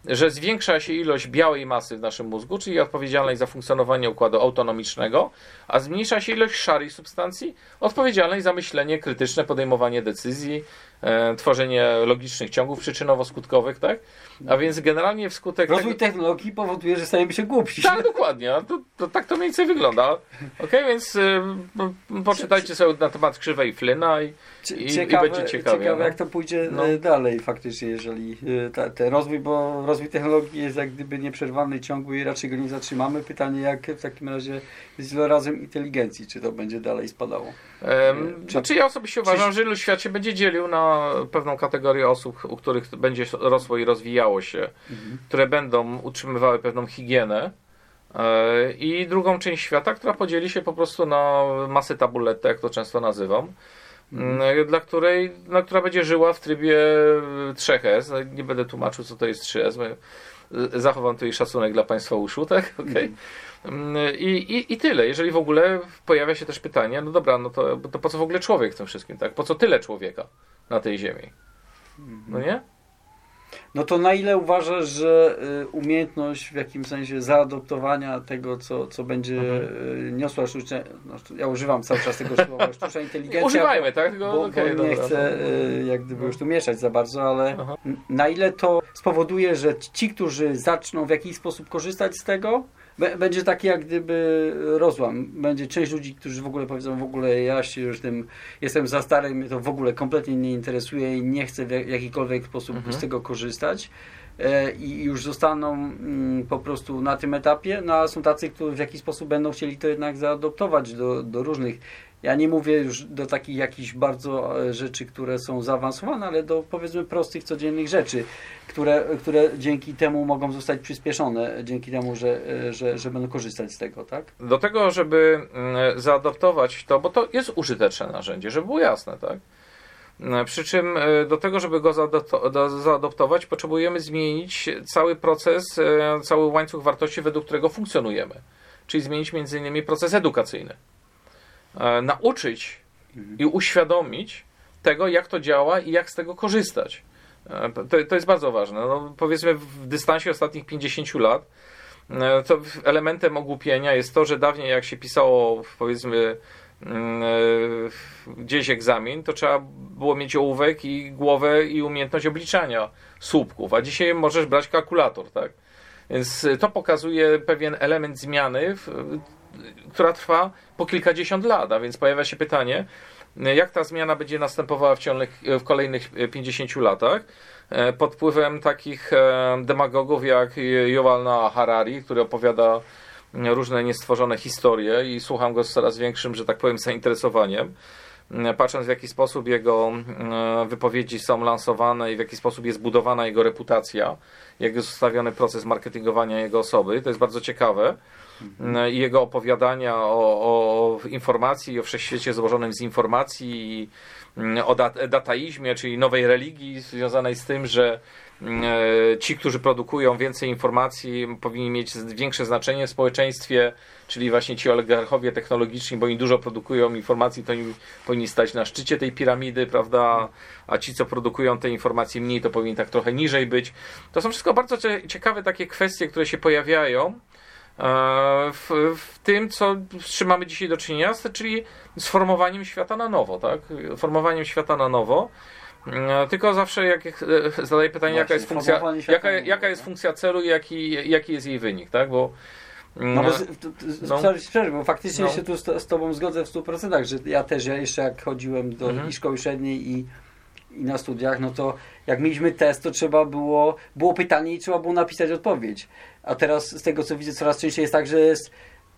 że zwiększa się ilość białej masy w naszym mózgu, czyli odpowiedzialnej za funkcjonowanie układu autonomicznego, a zmniejsza się ilość szarej substancji, odpowiedzialnej za myślenie krytyczne, podejmowanie decyzji, tworzenie logicznych ciągów przyczynowo-skutkowych, tak? A więc generalnie wskutek Rozwój tego... technologii powoduje, że stajemy się głupsi. Tak, dokładnie. To, to, tak to mniej więcej wygląda. Okej, więc y, po- poczytajcie sobie na temat krzywej Flyna i, i, ciekawe, i będzie ciekawie. ciekawe no. jak to pójdzie No. e, dalej faktycznie, jeżeli e, ta, ten rozwój, bo rozwój technologii jest jak gdyby nieprzerwany, ciągły i raczej go nie zatrzymamy. Pytanie, jak w takim razie z wielorazem inteligencji, czy to będzie dalej spadało? Em, Czy- Znaczy ja osobiście uważam, że świat się będzie dzielił na pewną kategorię osób, u których będzie rosło i rozwijało się, które będą utrzymywały pewną higienę e, i drugą część świata, która podzieli się po prostu na masę tabulety, jak to często nazywam, m, dla której, no, która będzie żyła w trybie 3S. No, Nie będę tłumaczył, co to jest 3S, bo zachowam tutaj szacunek dla Państwa uszu, tak? Okay. I, i, I tyle. Jeżeli w ogóle pojawia się też pytanie, no dobra, no to, to po co w ogóle człowiek w tym wszystkim, tak? Po co tyle człowieka na tej ziemi? No nie? No to na ile uważasz, że y, umiejętność w jakimś sensie zaadoptowania tego, co, co będzie mhm. Y, niosła sztuczna, no, ja używam cały czas tego słowa, sztuczna inteligencja. Używajmy, tak? Bo, bo okay, nie dobra, chcę no. jak gdyby już tu mieszać za bardzo, ale Aha. na ile to spowoduje, że ci, którzy zaczną w jakiś sposób korzystać z tego, będzie taki jak gdyby rozłam. Będzie część ludzi, którzy w ogóle powiedzą, w ogóle ja się już tym jestem za stary, mnie to w ogóle kompletnie nie interesuje i nie chcę w jakikolwiek sposób mhm. z tego korzystać e, i już zostaną mm, po prostu na tym etapie, no a są tacy, którzy w jakiś sposób będą chcieli to jednak zaadoptować do, do różnych ja nie mówię już do takich jakichś bardzo e, rzeczy, które są zaawansowane, ale do powiedzmy prostych, codziennych rzeczy, które, które dzięki temu mogą zostać przyspieszone, dzięki temu, że, e, że, że będą korzystać z tego, tak? Do tego, żeby mm, zaadoptować to, bo to jest użyteczne narzędzie, żeby było jasne, tak? Mm, przy czym e, do tego, żeby go zaadoptować, potrzebujemy zmienić cały proces, cały łańcuch wartości, według którego funkcjonujemy. Czyli zmienić między innymi proces edukacyjny. E, nauczyć i uświadomić tego, jak to działa i jak z tego korzystać. E, to, to jest bardzo ważne. No, powiedzmy w dystansie ostatnich 50 lat e, to elementem ogłupienia jest to, że dawniej jak się pisało powiedzmy mm, gdzieś egzamin, to trzeba było mieć ołówek i głowę i umiejętność obliczania słupków, a dzisiaj możesz brać kalkulator, tak? Więc to pokazuje pewien element zmiany, która trwa po kilkadziesiąt lat, a więc pojawia się pytanie, jak ta zmiana będzie następowała w, w kolejnych 50 latach e, pod wpływem takich e, demagogów jak Noah Harari, który opowiada różne niestworzone historie i słucham go z coraz większym, że tak powiem, zainteresowaniem. Patrząc w jaki sposób jego e, wypowiedzi są lansowane i w jaki sposób jest budowana jego reputacja, jak jest ustawiony proces marketingowania jego osoby, to jest bardzo ciekawe i jego opowiadania o, o informacji, o wszechświecie złożonym z informacji i mm, o dat dataizmie, czyli nowej religii związanej z tym, że mm, e, ci, którzy produkują więcej informacji, powinni mieć większe znaczenie w społeczeństwie, czyli właśnie ci oligarchowie technologiczni, bo oni dużo produkują informacji, to oni powinni stać na szczycie tej piramidy, prawda? A ci, co produkują te informacje mniej, to powinni tak trochę niżej być. To są wszystko bardzo ciekawe takie kwestie, które się pojawiają. E, w, w, tym, co, z czym mamy dzisiaj do czynienia, czyli z formowaniem świata na nowo, tak? Formowaniem świata na nowo. E, tylko zawsze jak e, zadaję pytanie, Właśnie, jaka jest funkcja, jaka, jaka jest funkcja celu i jaki, jaki jest jej wynik, tak? Bo no bo, no. Szczerze, bo faktycznie no. się tu z, z Tobą zgodzę w 100%, że ja też, ja jeszcze jak chodziłem do mhm. szkoły średniej i i na studiach, no to jak mieliśmy test, to trzeba było, było pytanie i trzeba było napisać odpowiedź. A teraz z tego co widzę coraz częściej jest tak, że jest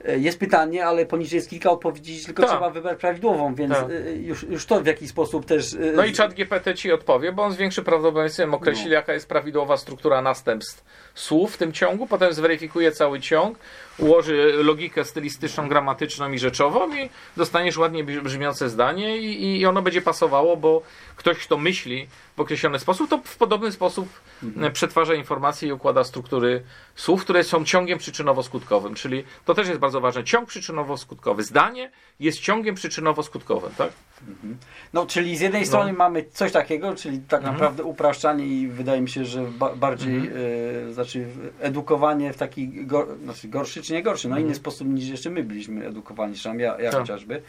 E, jest pytanie, ale poniżej jest kilka odpowiedzi, tylko Ta. trzeba wybrać prawidłową, więc Ta. E, już, już to w jakiś sposób też. E, no i czat GPT ci odpowie, bo on z większym prawdopodobieństwem określi, no. jaka jest prawidłowa struktura następstw słów w tym ciągu, potem zweryfikuje cały ciąg, ułoży logikę stylistyczną, gramatyczną i rzeczową i dostaniesz ładnie brzmiące zdanie i, i ono będzie pasowało, bo ktoś, kto myśli w określony sposób, to w podobny sposób mhm. przetwarza informacje i układa struktury słów, które są ciągiem przyczynowo-skutkowym, czyli to też jest bardzo ważne. Ciąg przyczynowo-skutkowy. Zdanie jest ciągiem przyczynowo-skutkowym, tak? Mhm. No, czyli z jednej no. strony mamy coś takiego, czyli tak mhm. naprawdę upraszczanie i wydaje mi się, że ba bardziej mhm. E, znaczy edukowanie w taki go, znaczy gorszy czy nie gorszy, no inny sposób niż jeszcze my byliśmy edukowani, ja, ja tak. chociażby.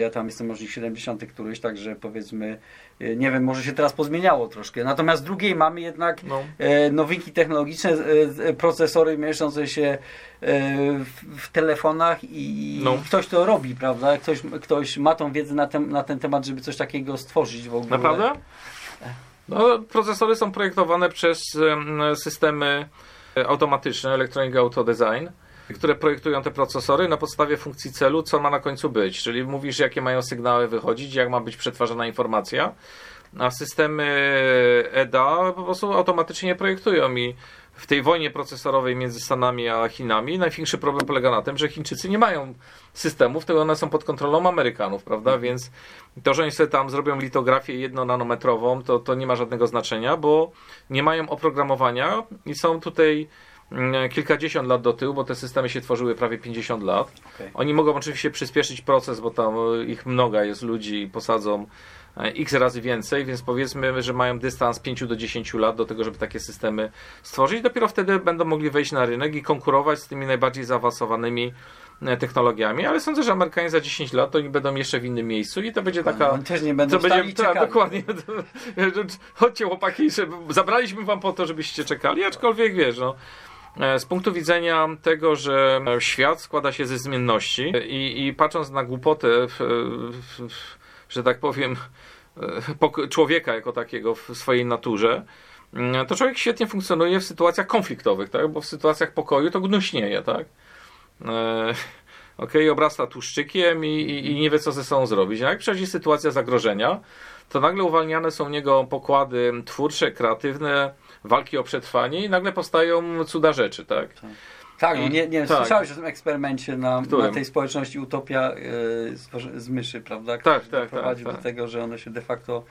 Ja tam jestem może 70 któryś, także powiedzmy, e, nie wiem, może się teraz pozmieniało troszkę. Natomiast drugiej mamy jednak no. E, nowinki technologiczne, e, procesory mieszczące się w, w telefonach i no. ktoś to robi, prawda? Ktoś, ktoś ma tą wiedzę na ten, na ten temat, żeby coś takiego stworzyć w ogóle. Naprawdę? No, procesory są projektowane przez systemy automatyczne, Electronic Auto Design które projektują te procesory na podstawie funkcji celu, co ma na końcu być. Czyli mówisz, jakie mają sygnały wychodzić, jak ma być przetwarzana informacja. A systemy EDA po prostu automatycznie projektują i w tej wojnie procesorowej między Stanami a Chinami największy problem polega na tym, że Chińczycy nie mają systemów, tylko one są pod kontrolą Amerykanów, prawda? Mhm. Więc to, że oni sobie tam zrobią litografię jednonanometrową, to, to nie ma żadnego znaczenia, bo nie mają oprogramowania i są tutaj mm, kilkadziesiąt lat do tyłu, bo te systemy się tworzyły prawie 50 lat. Okay. Oni mogą oczywiście przyspieszyć proces, bo tam ich mnoga jest ludzi i posadzą x razy więcej, więc powiedzmy, że mają dystans 5 do 10 lat do tego, żeby takie systemy stworzyć. Dopiero wtedy będą mogli wejść na rynek i konkurować z tymi najbardziej zaawansowanymi e, technologiami, ale sądzę, że Amerykanie za 10 lat to oni będą jeszcze w innym miejscu i to będzie taka... Oni też nie będą to będzie, tak, dokładnie. Chodźcie chłopaki, żeby, zabraliśmy wam po to, żebyście czekali, aczkolwiek wiesz, no, e, z punktu widzenia tego, że świat składa się ze zmienności i, i patrząc na głupotę w, w, w że tak powiem, e, człowieka jako takiego w swojej naturze, mm, to człowiek świetnie funkcjonuje w sytuacjach konfliktowych, tak? bo w sytuacjach pokoju to gnuśnieje, tak? E, ok, obrasta tłuszczykiem i, i, i, nie wie, co ze sobą zrobić. A jak przychodzi sytuacja zagrożenia, to nagle uwalniane są niego pokłady twórcze, kreatywne, walki o przetrwanie i nagle powstają cuda rzeczy, tak? tak. Tak, no nie, nie tak. słyszałeś o tym eksperymencie na, na tej społeczności Utopia yy, z, z, myszy, prawda? Który tak, tak, prowadził tak, do tak. tego, że one się de facto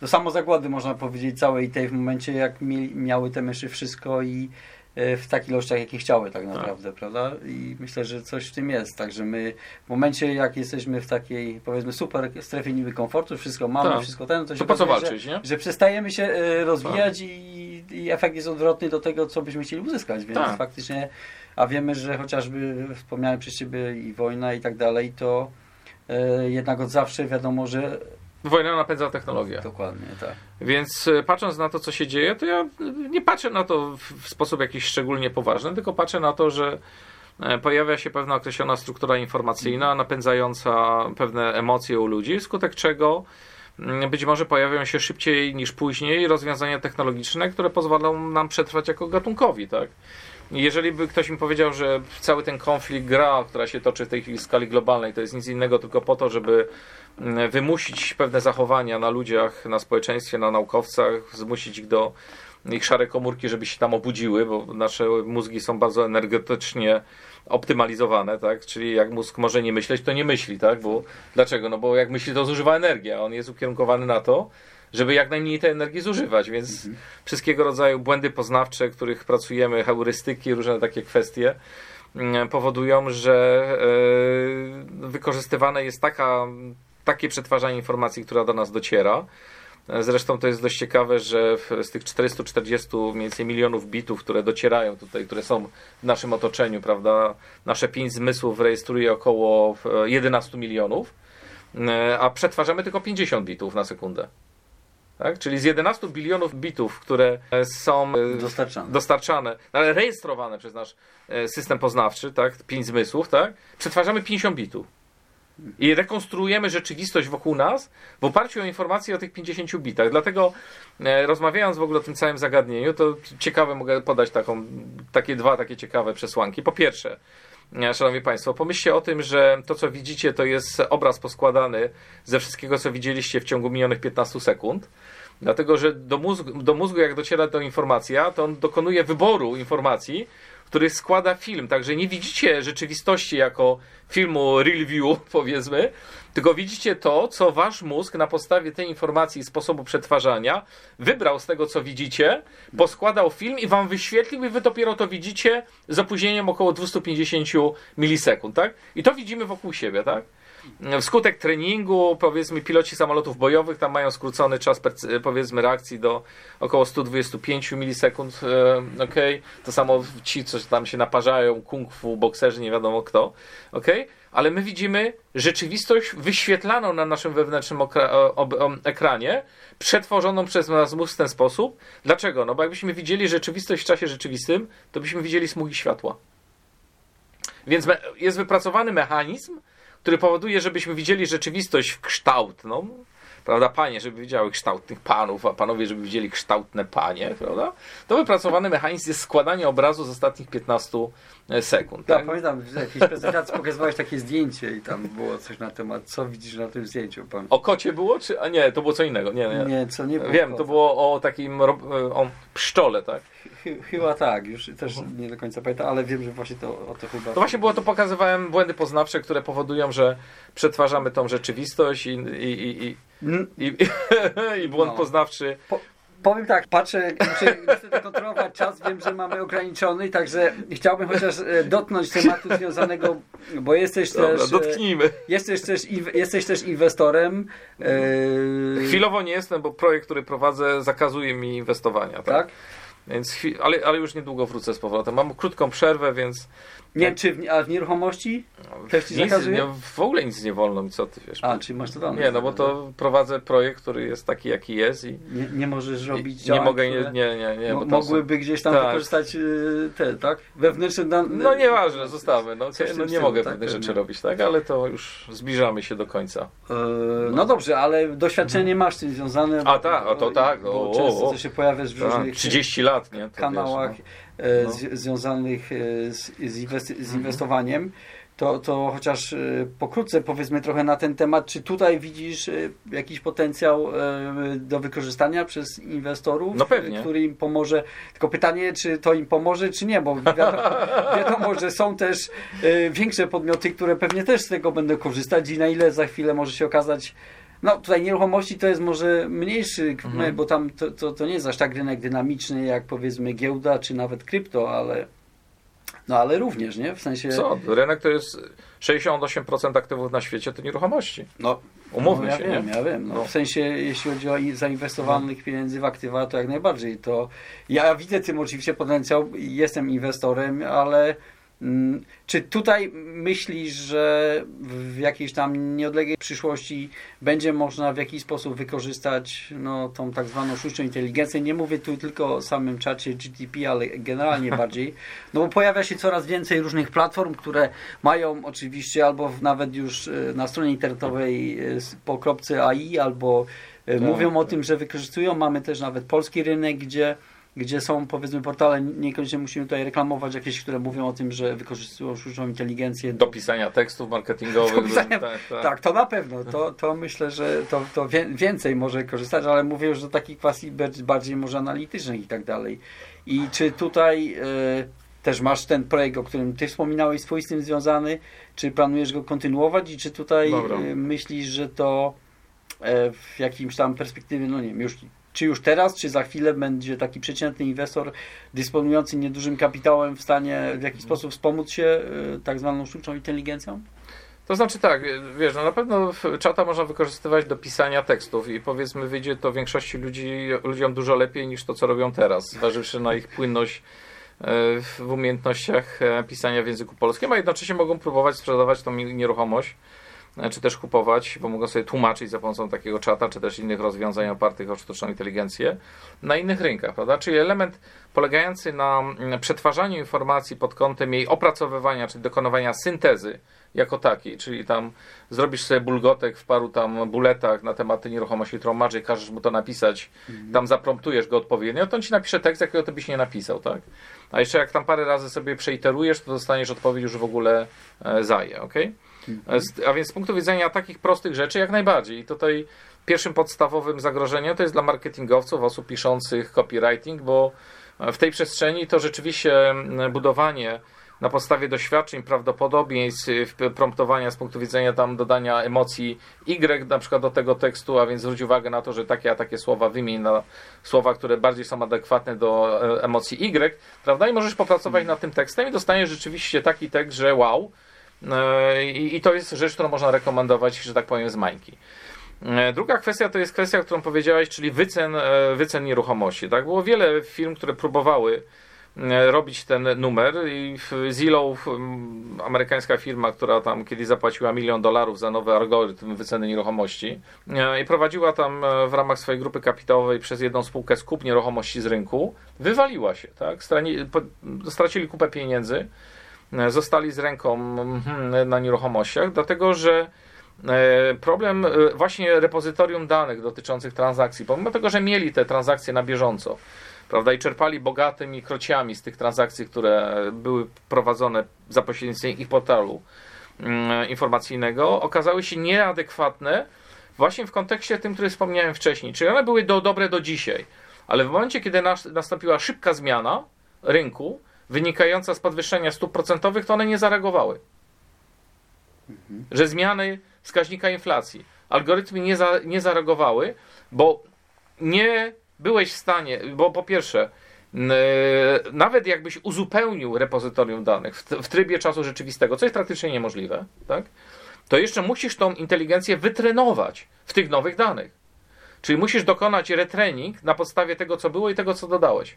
do samozagłady można powiedzieć całej tej w momencie jak mi, miały te myszy wszystko i yy, w takich ilościach, jakie chciały tak, tak. naprawdę, tak. prawda? I myślę, że coś w tym jest. Także my w momencie, jak jesteśmy w takiej, powiedzmy, super strefie niby komfortu, wszystko mamy, tak. wszystko ten, to się to po co walczyć, że, nie? że przestajemy się y, rozwijać tak. i, i efekt jest odwrotny do tego, co byśmy chcieli uzyskać, więc faktycznie a wiemy, że chociażby wspomniałem przez Ciebie i wojna i tak dalej, to e, jednak od zawsze wiadomo, że Wojna napędza technologię. Dokładnie, tak. Więc e, patrząc na to, co się dzieje, to ja nie patrzę na to w sposób jakiś szczególnie poważny, tylko patrzę na to, że e, pojawia się pewna określona struktura informacyjna, napędzająca pewne emocje u ludzi, wskutek czego mm, być może pojawią się szybciej niż później rozwiązania technologiczne, które pozwolą nam przetrwać jako gatunkowi, tak? Jeżeli by ktoś mi powiedział, że cały ten konflikt, gra, która się toczy w tej chwili w skali globalnej, to jest nic innego tylko po to, żeby mm, wymusić pewne zachowania na ludziach, na społeczeństwie, na naukowcach, zmusić ich do ich szare komórki, żeby się tam obudziły, bo nasze mózgi są bardzo energetycznie optymalizowane, tak? Czyli jak mózg może nie myśleć, to nie myśli, tak? Bo dlaczego? No bo jak myśli, to zużywa energię, a on jest ukierunkowany na to, żeby jak najmniej tej energii zużywać, więc mhm. wszystkiego rodzaju błędy poznawcze, których pracujemy, heurystyki, różne takie kwestie mm, powodują, że e, wykorzystywane jest taka, takie przetwarzanie informacji, która do nas dociera. Zresztą to jest dość ciekawe, że z tych 440 mniej więcej milionów bitów, które docierają tutaj, które są w naszym otoczeniu, prawda, nasze pięć zmysłów rejestruje około 11 milionów, e, a przetwarzamy tylko 50 bitów na sekundę. Tak? Czyli z 11 bilionów bitów, które e, są e, dostarczane, dostarczane ale rejestrowane przez nasz e, system poznawczy, tak? pięć zmysłów, tak? przetwarzamy 50 bitów. I rekonstruujemy rzeczywistość wokół nas w oparciu o informacje o tych 50 bitach. Dlatego rozmawiając w ogóle o tym całym zagadnieniu, to ciekawe mogę podać taką, takie dwa takie ciekawe przesłanki. Po pierwsze, Szanowni Państwo, pomyślcie o tym, że to, co widzicie, to jest obraz poskładany ze wszystkiego, co widzieliście w ciągu minionych 15 sekund. Dlatego, że do mózgu, do mózgu jak dociera ta informacja, to on dokonuje wyboru informacji, który składa film. Także nie widzicie rzeczywistości jako filmu real view, powiedzmy, tylko widzicie to, co wasz mózg na podstawie tej informacji i sposobu przetwarzania wybrał z tego, co widzicie, poskładał film i wam wyświetlił i wy dopiero to widzicie z opóźnieniem około 250 milisekund, tak? I to widzimy wokół siebie, tak? Wskutek treningu, powiedzmy, piloci samolotów bojowych tam mają skrócony czas, powiedzmy, reakcji do około 125 milisekund. E, ok, to samo ci, co tam się naparzają, kung fu, bokserzy, nie wiadomo kto. ok, ale my widzimy rzeczywistość wyświetlaną na naszym wewnętrznym ekranie, przetworzoną przez nas mózg w ten sposób. Dlaczego? No bo jakbyśmy widzieli rzeczywistość w czasie rzeczywistym, to byśmy widzieli smugi światła. Więc jest wypracowany mechanizm, który powoduje, żebyśmy widzieli rzeczywistość w kształt. No. prawda, panie, żeby widziały kształtnych panów, a panowie, żeby widzieli kształtne panie, prawda, to wypracowany mechanizm jest składanie obrazu z ostatnich 15 sekund. Ja Tak? pamiętam, w jakiejś prezentacji pokazywałeś takie zdjęcie i tam było coś na temat, co widzisz na tym zdjęciu. Pan. O kocie było, czy, a nie, to było co innego, nie, nie. Nie, co nie było. Wiem, to było o takim, ro- o pszczole, tak? Chy- Chyba tak, już też nie do końca pamiętam, ale wiem, że właśnie to o to chyba. To właśnie było to, pokazywałem błędy poznawcze, które powodują, że przetwarzamy tą rzeczywistość i, i, i, i, Mm, i, i błąd No. poznawczy. Powiem tak, patrzę, muszę niestety kontrolować czas, wiem, że mamy ograniczony, także chciałbym chociaż e, dotknąć tematu związanego, bo jesteś Dobra, też. e, dotknijmy. Jesteś też, jesteś też inwestorem. e, Chwilowo nie jestem, bo projekt, który prowadzę, zakazuje mi inwestowania. Tak? Tak? Więc ale, ale już niedługo wrócę z powrotem. Mam krótką przerwę, więc Nie, czy w, a w nieruchomości? Też ci nic, nie, w ogóle nic nie wolno mi, co ty wiesz. A, czyli masz to dane. nie, no bo to prowadzę projekt, który jest taki, jaki jest i Nie, nie możesz robić nie działań, mogę, nie, które nie, nie, nie mo- bo to są- mogłyby gdzieś tam Tak. wykorzystać y, te, tak? Wewnętrzne dane. No nieważne, zostawmy. No, no, nie stylu, mogę tak, pewnych rzeczy robić, tak? Ale to już zbliżamy się do końca. E, no dobrze, ale doświadczenie masz z tym związane. A, tak, a to tak, Bo o, często o, o. się pojawiasz w Tak, różnych 30 lat, nie? To kanałach Wiesz, e, No. z, związanych e, z, z, inwesty- Mhm. z inwestowaniem. To, to chociaż e, pokrótce powiedzmy trochę na ten temat, czy tutaj widzisz e, jakiś potencjał e, do wykorzystania przez inwestorów, No e, który im pomoże. Tylko pytanie, czy to im pomoże, czy nie, bo wiadomo, wiadomo że są też e, większe podmioty, które pewnie też z tego będą korzystać i na ile za chwilę może się okazać. No tutaj nieruchomości to jest może mniejszy, Mhm. bo tam to, to, to nie jest aż tak rynek dynamiczny jak powiedzmy giełda czy nawet krypto, ale no ale również, nie? W sensie no. Co? Rynek to jest 68% aktywów na świecie to nieruchomości. no, Umówmy no, ja się, wiem, nie? Ja wiem, no. No. w sensie jeśli chodzi o zainwestowanych pieniędzy w aktywa, to jak najbardziej. To ja widzę tym oczywiście potencjał, jestem inwestorem, ale czy tutaj myślisz, że w jakiejś tam nieodległej przyszłości będzie można w jakiś sposób wykorzystać no, tą tak zwaną sztuczną inteligencję? Nie mówię tu tylko o samym czacie GTP, ale generalnie bardziej. No bo pojawia się coraz więcej różnych platform, które mają oczywiście albo nawet już e, na stronie internetowej e, po kropce AI, albo e, Tak, mówią o tak. tym, że wykorzystują. Mamy też nawet polski rynek, gdzie gdzie są powiedzmy portale, niekoniecznie musimy tutaj reklamować jakieś, które mówią o tym, że wykorzystują sztuczną inteligencję Do pisania tekstów marketingowych. Do pisania- tak, tak. tak, to na pewno. To, to myślę, że to, to więcej może korzystać, ale mówię już do takich kwestii bardziej- może analitycznych i tak dalej. I czy tutaj e, też masz ten projekt, o którym ty wspominałeś, swój z tym związany, czy planujesz go kontynuować i czy tutaj e, myślisz, że to e, w jakimś tam perspektywie, no nie wiem, już czy już teraz, czy za chwilę będzie taki przeciętny inwestor dysponujący niedużym kapitałem w stanie w jakiś sposób wspomóc się e, tak zwaną sztuczną inteligencją? To znaczy tak, wiesz, no na pewno czata można wykorzystywać do pisania tekstów i powiedzmy wyjdzie to większości ludzi, ludziom dużo lepiej niż to, co robią teraz, zważywszy na ich płynność e, w umiejętnościach e, pisania w języku polskim, a jednocześnie mogą próbować sprzedawać tą nieruchomość, czy też kupować, bo mogą sobie tłumaczyć za pomocą takiego czata, czy też innych rozwiązań opartych o sztuczną inteligencję na innych rynkach, prawda? Czyli element polegający na mm, przetwarzaniu informacji pod kątem jej opracowywania, czyli dokonywania syntezy jako takiej, czyli tam zrobisz sobie bulgotek w paru tam buletach na tematy nieruchomości, którą masz i każesz mu to napisać, tam zapromptujesz go odpowiednio, to on ci napisze tekst, jakiego ty byś nie napisał, tak? A jeszcze jak tam parę razy sobie przeiterujesz, to dostaniesz odpowiedź już w ogóle e, zaje, ok? A więc z punktu widzenia takich prostych rzeczy jak najbardziej. I tutaj pierwszym podstawowym zagrożeniem to jest dla marketingowców, osób piszących copywriting, bo w tej przestrzeni to rzeczywiście mm, budowanie na podstawie doświadczeń, prawdopodobieństw, y, promptowania z punktu widzenia tam dodania emocji Y na przykład do tego tekstu, a więc zwróć uwagę na to, że takie a takie słowa wymień na słowa, które bardziej są adekwatne do e, emocji Y, prawda? I możesz popracować nad tym tekstem i dostaniesz rzeczywiście taki tekst, że wow. E, I, to jest rzecz, którą można rekomendować, że tak powiem, z mańki. E, Druga kwestia to jest kwestia, którą powiedziałeś, czyli wycen, e, wycen nieruchomości. Tak? Było wiele firm, które próbowały robić ten numer i Zillow, amerykańska firma, która tam kiedyś zapłaciła milion dolarów za nowy algorytm wyceny nieruchomości i prowadziła tam w ramach swojej grupy kapitałowej przez jedną spółkę skup nieruchomości z rynku, wywaliła się. Tak? Strani, stracili kupę pieniędzy, zostali z ręką mhm, na nieruchomościach, dlatego że e, problem e, właśnie repozytorium danych dotyczących transakcji, pomimo tego, że mieli te transakcje na bieżąco, prawda, i czerpali bogatymi krociami z tych transakcji, które były prowadzone za pośrednictwem ich portalu mm, informacyjnego, okazały się nieadekwatne właśnie w kontekście tym, który wspomniałem wcześniej. Czyli one były do, dobre do dzisiaj, ale w momencie, kiedy nas, nastąpiła szybka zmiana rynku, wynikająca z podwyższenia stóp procentowych, to one nie zareagowały. Że zmiany wskaźnika inflacji, algorytmy nie, za, nie zareagowały, bo nie byłeś w stanie, bo po pierwsze, nawet jakbyś uzupełnił repozytorium danych w, w trybie czasu rzeczywistego, co jest praktycznie niemożliwe, tak? to jeszcze musisz tą inteligencję wytrenować w tych nowych danych. Czyli musisz dokonać retrening na podstawie tego, co było i tego, co dodałeś.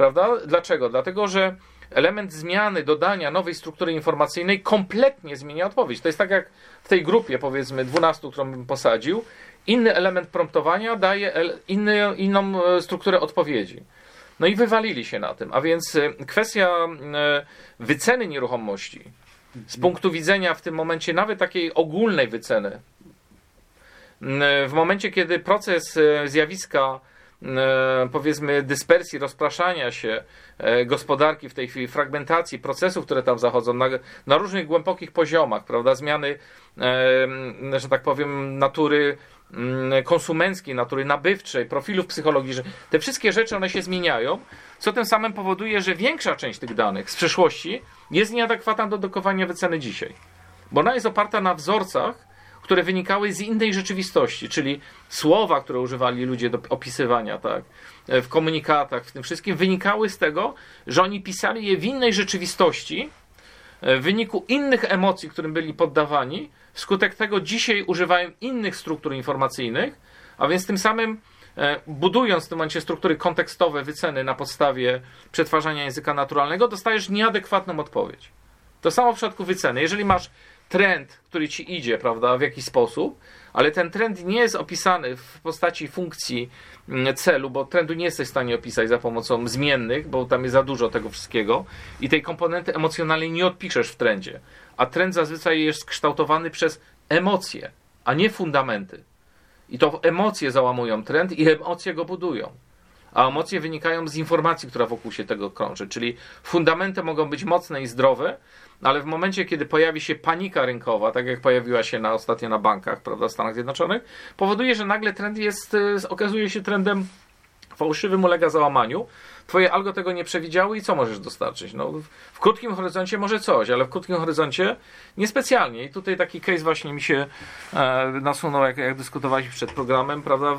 Prawda? Dlaczego? Dlatego, że element zmiany, dodania nowej struktury informacyjnej kompletnie zmienia odpowiedź. To jest tak jak w tej grupie, powiedzmy, 12, którą bym posadził, inny element promptowania daje inny, inną e, strukturę odpowiedzi. No i wywalili się na tym. A więc e, kwestia e, wyceny nieruchomości z punktu widzenia w tym momencie nawet takiej ogólnej wyceny, w momencie kiedy proces zjawiska powiedzmy dyspersji, rozpraszania się gospodarki w tej chwili, fragmentacji procesów, które tam zachodzą na, na różnych głębokich poziomach, prawda, zmiany, że tak powiem, natury Mm, konsumenckiej, natury nabywczej, profilów psychologicznych. Te wszystkie rzeczy one się zmieniają, co tym samym powoduje, że większa część tych danych z przeszłości jest nieadekwatna do dokowania wyceny dzisiaj. Bo ona jest oparta na wzorcach, które wynikały z innej rzeczywistości, czyli słowa, które używali ludzie do opisywania, tak, w komunikatach, w tym wszystkim, wynikały z tego, że oni pisali je w innej rzeczywistości, w wyniku innych emocji, którym byli poddawani, Wskutek tego dzisiaj używają innych struktur informacyjnych, a więc tym samym e, budując w tym momencie struktury kontekstowe, wyceny na podstawie przetwarzania języka naturalnego, dostajesz nieadekwatną odpowiedź. To samo w przypadku wyceny. Jeżeli masz trend, który ci idzie, prawda, w jakiś sposób, ale ten trend nie jest opisany w postaci funkcji mm, celu, bo trendu nie jesteś w stanie opisać za pomocą zmiennych, bo tam jest za dużo tego wszystkiego i tej komponenty emocjonalnej nie odpiszesz w trendzie a trend zazwyczaj jest kształtowany przez emocje, a nie fundamenty. I to emocje załamują trend i emocje go budują. A emocje wynikają z informacji, która wokół się tego krąży. Czyli fundamenty mogą być mocne i zdrowe, ale w momencie, kiedy pojawi się panika rynkowa, tak jak pojawiła się na, ostatnio na bankach prawda, w Stanach Zjednoczonych, powoduje, że nagle trend jest, e, okazuje się trendem fałszywym, ulega załamaniu Twoje algo tego nie przewidziało i co możesz dostarczyć? No, w krótkim horyzoncie może coś, ale w krótkim horyzoncie niespecjalnie. I tutaj taki case właśnie mi się e, nasunął, jak, jak dyskutowaliśmy przed programem, prawda?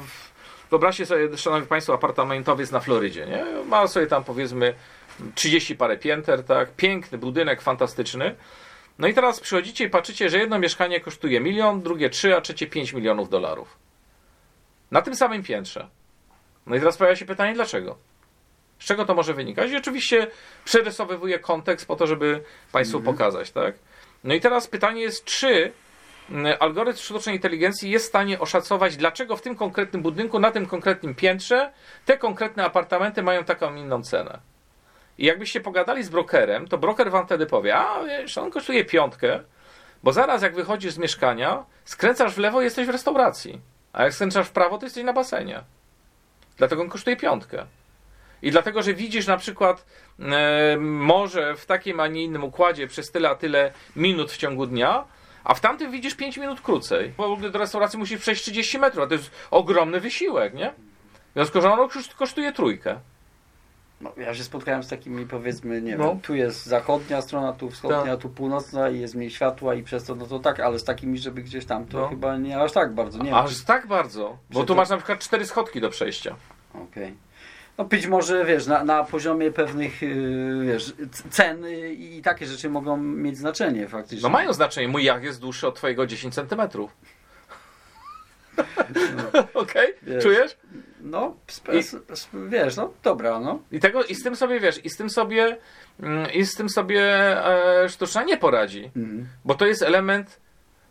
Wyobraźcie sobie, szanowni państwo, apartamentowiec na Florydzie, nie? Ma sobie tam powiedzmy 30 parę pięter, tak? Piękny budynek, fantastyczny. No i teraz przychodzicie i patrzycie, że jedno mieszkanie kosztuje milion, drugie 3, a trzecie 5 milionów dolarów. Na tym samym piętrze. No i teraz pojawia się pytanie, dlaczego? Z czego to może wynikać? I oczywiście przerysowywuję kontekst po to, żeby Państwu mhm. pokazać, tak? No i teraz pytanie jest, czy mm, algorytm sztucznej inteligencji jest w stanie oszacować, dlaczego w tym konkretnym budynku, na tym konkretnym piętrze, te konkretne apartamenty mają taką inną cenę. I jakbyście pogadali z brokerem, to broker wam wtedy powie, a wiesz, on kosztuje piątkę, bo zaraz jak wychodzisz z mieszkania, skręcasz w lewo, jesteś w restauracji, a jak skręcasz w prawo, to jesteś na basenie. Dlatego on kosztuje piątkę. I dlatego, że widzisz na przykład e, w takim, a nie innym układzie przez tyle, a tyle minut w ciągu dnia, a w tamtym widzisz 5 minut krócej. Bo w ogóle do restauracji musisz przejść 30 metrów, a to jest ogromny wysiłek, nie? W związku z tym ono kosztuje trójkę. No, ja się spotkałem z takimi powiedzmy, nie no. wiem, tu jest zachodnia strona, tu wschodnia, tak. tu północna i jest mniej światła i przez to, no to tak, ale z takimi, żeby gdzieś tam, to no. chyba nie aż tak bardzo, nie Aż wiem, tak bardzo, bo tu to... masz na przykład cztery schodki do przejścia. Okej. Okay. No być może, wiesz, na, na poziomie pewnych, yy, wiesz, cen i takie rzeczy mogą mieć znaczenie faktycznie. No mają znaczenie. Mój jak jest dłuższy od twojego 10 centymetrów. No. Okej? Okay? Czujesz? No, I, wiesz, no dobra, no. I, tego, I z tym sobie, wiesz, i z tym sobie, mm, i z tym sobie e, sztuczna nie poradzi. Mhm. Bo to jest element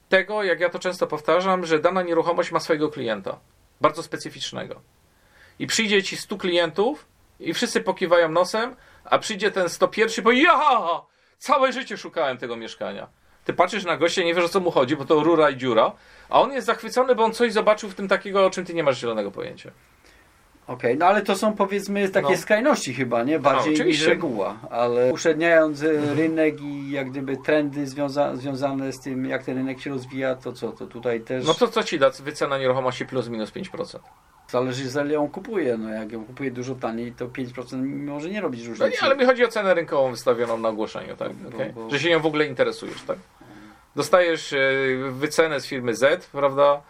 tego, jak ja to często powtarzam, że dana nieruchomość ma swojego klienta. Bardzo specyficznego i przyjdzie ci 100 klientów i wszyscy pokiwają nosem, a przyjdzie ten 101 i powie, ja, całe życie szukałem tego mieszkania. Ty patrzysz na gościa, nie wiesz o co mu chodzi, bo to rura i dziura, a on jest zachwycony, bo on coś zobaczył w tym takiego, o czym ty nie masz zielonego pojęcia. Okej, no ale to są powiedzmy takie No. skrajności chyba, nie? Bardziej niż oczywiście. reguła, ale uszczelniając e, rynek i jak gdyby trendy związa związane z tym, jak ten rynek się rozwija, to co, to tutaj też No to co ci da wycena nieruchomości plus minus 5%? Zależy za ile ją kupuje, no jak ją kupuje dużo taniej, to 5% może nie robić No różnicy. nie, ale mi chodzi o cenę rynkową wystawioną na ogłoszeniu, tak? Bo- Okej? bo- Że się nią w ogóle interesujesz, tak? Dostajesz e, wycenę z firmy Z, prawda?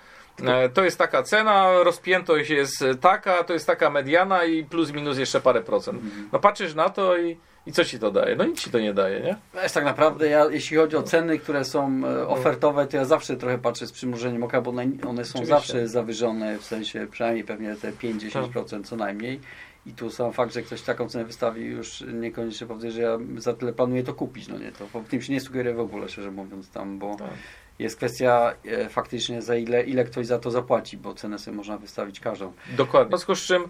E, To jest taka cena, rozpiętość jest taka, to jest taka mediana i plus minus jeszcze parę procent. No patrzysz na to i, i co ci to daje? No nic ci to nie daje, nie? Wiesz, tak naprawdę, ja, jeśli chodzi o ceny, które są e, ofertowe, to ja zawsze trochę patrzę z przymrużeniem oka, bo one, są Oczywiście. zawsze zawyżone, w sensie przynajmniej pewnie te 5-10% co najmniej. I tu sam fakt, że ktoś taką cenę wystawi, już niekoniecznie powoduje, że ja za tyle planuję to kupić. No nie, to tym się nie sugeruję w ogóle, szczerze mówiąc, tam, bo Tak. jest kwestia e, faktycznie za ile, ile ktoś za to zapłaci, bo cenę sobie można wystawić każdą. Dokładnie. W związku z czym,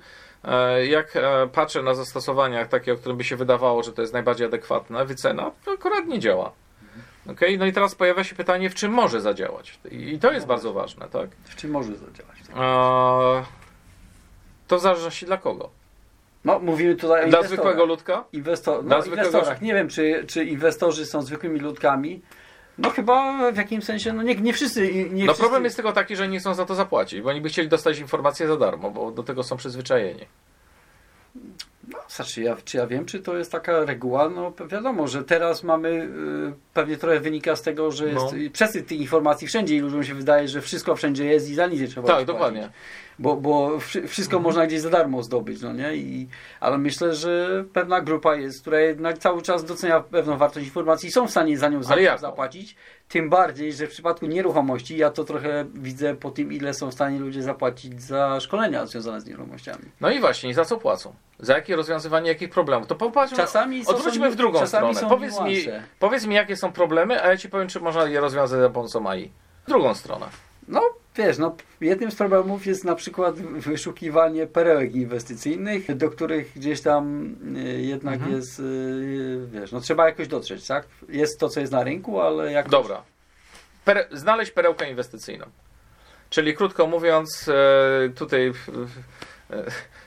jak e, patrzę na zastosowania takie, o którym by się wydawało, że to jest najbardziej adekwatne, wycena, to akurat nie działa. Okay? No i teraz pojawia się pytanie, w czym może zadziałać. I to jest bardzo ważne, tak? W czym może zadziałać? Tak? E, To w zależności dla kogo? No, mówimy tutaj o Dla zwykłego ludka? Inwestor, Dla no, zwykłego- inwestorach. Nie wiem, czy, czy inwestorzy są zwykłymi ludkami. No chyba w jakimś sensie, no nie, nie wszyscy. Nie No wszyscy... problem jest tylko taki, że nie chcą za to zapłacić, bo oni by chcieli dostać informacje za darmo, bo do tego są przyzwyczajeni. Znaczy, ja, czy ja wiem, czy to jest taka reguła? No wiadomo, że teraz mamy, y, pewnie trochę wynika z tego, że jest No. no. przesyt tych informacji wszędzie i ludziom się wydaje, że wszystko wszędzie jest i za nic nie trzeba Tak, dokładnie. Bo, bo wszy- wszystko Mhm. można gdzieś za darmo zdobyć, no nie? I, ale myślę, że pewna grupa jest, która jednak cały czas docenia pewną wartość informacji i są w stanie za nią zapłacić. Tym bardziej, że w przypadku nieruchomości ja to trochę widzę po tym, ile są w stanie ludzie zapłacić za szkolenia związane z nieruchomościami. No i właśnie, za co płacą? Za jakie rozwiązywanie jakich problemów? To popatrzmy, Czasami odwróćmy są- w drugą stronę. Powiedz mi, powiedz mi, jakie są problemy, a ja ci powiem, czy można je rozwiązać za pomocą AI. W drugą stronę. No wiesz, no, jednym z problemów jest na przykład wyszukiwanie perełek inwestycyjnych, do których gdzieś tam y, jednak Mhm. jest, y, wiesz, no trzeba jakoś dotrzeć, tak? Jest to, co jest na rynku, ale jak Dobra. Pere znaleźć perełkę inwestycyjną. Czyli krótko mówiąc, e, tutaj e,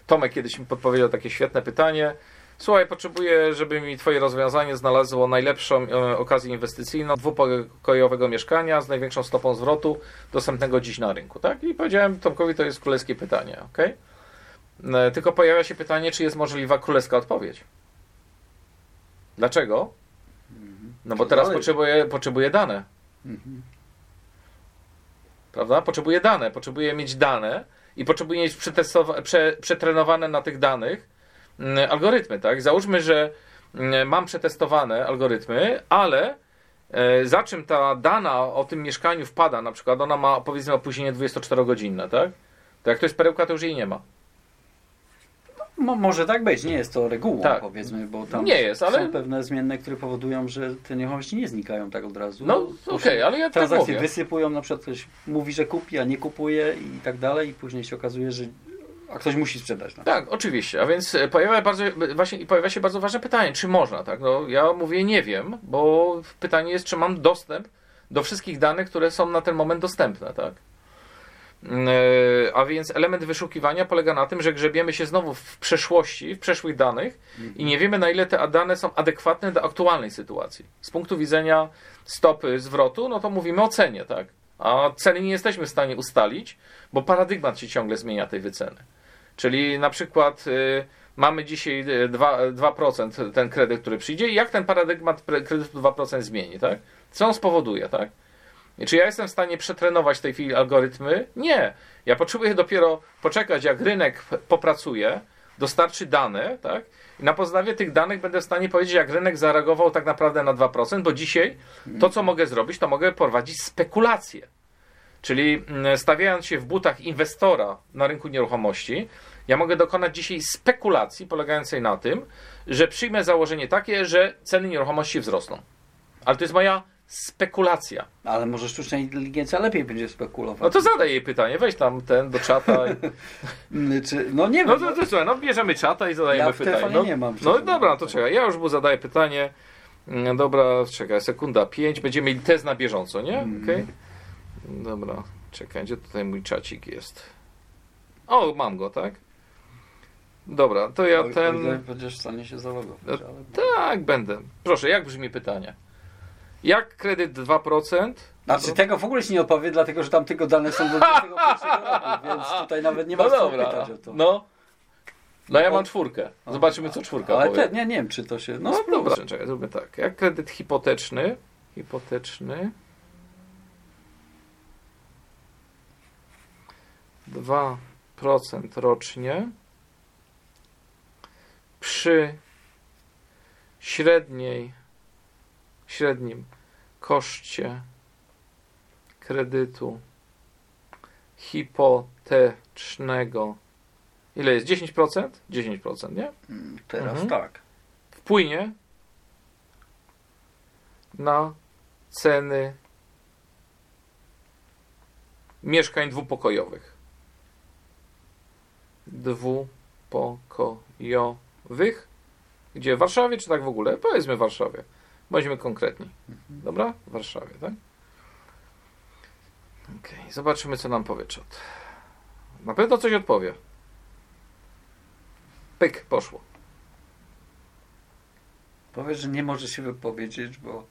Tomek kiedyś mi podpowiedział takie świetne pytanie. Słuchaj, potrzebuję, żeby mi Twoje rozwiązanie znalazło najlepszą e, okazję inwestycyjną dwupokojowego mieszkania z największą stopą zwrotu dostępnego dziś na rynku. Tak? I powiedziałem Tomkowi, to jest królewskie pytanie. Okay? Tylko pojawia się pytanie, czy jest możliwa królewska odpowiedź. Dlaczego? No bo teraz potrzebuję, potrzebuję dane. Mhm. Prawda? Potrzebuję dane. Potrzebuję mieć dane i potrzebuję mieć przetrenowane na tych danych algorytmy. Tak? Załóżmy, że mm, mam przetestowane algorytmy, ale e, za czym ta dana o tym mieszkaniu wpada, na przykład ona ma powiedzmy opóźnienie 24-godzinne, tak? To jak to jest perełka, to już jej nie ma. Mo, może tak być, nie jest to regułą, Tak. powiedzmy, bo tam Nie jest, ale- są pewne zmienne, które powodują, że te nieruchomości nie znikają tak od razu. No okej, się ale ja tak Transakcje mówię. wysypują, na przykład ktoś mówi, że kupi, a nie kupuje i tak dalej i później się okazuje, że a ktoś musi sprzedać. No. Tak, oczywiście. A więc e, pojawia, bardzo, właśnie, i pojawia się bardzo ważne pytanie, czy można, tak? No, ja mówię nie wiem, bo pytanie jest, czy mam dostęp do wszystkich danych, które są na ten moment dostępne, tak? Mm, e, A więc element wyszukiwania polega na tym, że grzebiemy się znowu w przeszłości, w przeszłych danych i nie wiemy, na ile te dane są adekwatne do aktualnej sytuacji. Z punktu widzenia stopy zwrotu, no to mówimy o cenie, tak? A ceny nie jesteśmy w stanie ustalić, bo paradygmat się ciągle zmienia tej wyceny. Czyli na przykład y, mamy dzisiaj y, 2, 2% ten kredyt, który przyjdzie i jak ten paradygmat kredytu 2% zmieni, tak? Co on spowoduje, tak? Czy ja jestem w stanie przetrenować w tej chwili algorytmy? Nie. Ja potrzebuję dopiero poczekać, jak rynek popracuje, dostarczy dane, tak? I na podstawie tych danych będę w stanie powiedzieć, jak rynek zareagował tak naprawdę na 2%, bo dzisiaj to, co mogę zrobić, to mogę prowadzić spekulacje. Czyli mm, stawiając się w butach inwestora na rynku nieruchomości, ja mogę dokonać dzisiaj spekulacji polegającej na tym, że przyjmę założenie takie, że ceny nieruchomości wzrosną. Ale to jest moja spekulacja. Ale może sztuczna inteligencja lepiej będzie spekulować. No to zadaj jej pytanie, weź tam ten do czata. I... Mm, Czy, no nie wiem. No to, to słuchaj, no bierzemy czata i zadajemy Ja pytanie. No, nie mam no dobra, to czekaj, ja już mu zadaję pytanie. No Dobra, czekaj, sekunda 5. Będziemy mieli test na bieżąco, nie? Mm. Okej. Dobra, czekaj, gdzie tutaj mój czacik jest? O, mam go, tak? Dobra, to ja Oj, ten... kurde, Będziesz w stanie się zalogować. No, ale... Tak, będę. Proszę, jak brzmi pytanie? Jak kredyt 2%? Znaczy tego w ogóle się nie odpowie, dlatego że tam tylko dane są do 21 roku, więc tutaj nawet nie ma no co pytać o to. No. No ja O- mam czwórkę. Zobaczymy, co czwórka Ale powie. te, nie, nie wiem, czy to się... No, No, dobra, czekaj, zróbmy tak. Jak kredyt hipoteczny, hipoteczny 2% rocznie przy średniej średnim koszcie kredytu hipotecznego ile jest? 10%? 10%, nie? Mm, Teraz Mhm. tak. wpłynie na ceny mieszkań dwupokojowych. Dwupokojowych. Gdzie? W Warszawie czy tak w ogóle? Powiedzmy w Warszawie. Bądźmy konkretni. Dobra? W Warszawie, tak? Okej, zobaczymy co nam powie czat. Na pewno coś odpowie. Pyk, poszło. Powiedz, że nie może się wypowiedzieć, bo...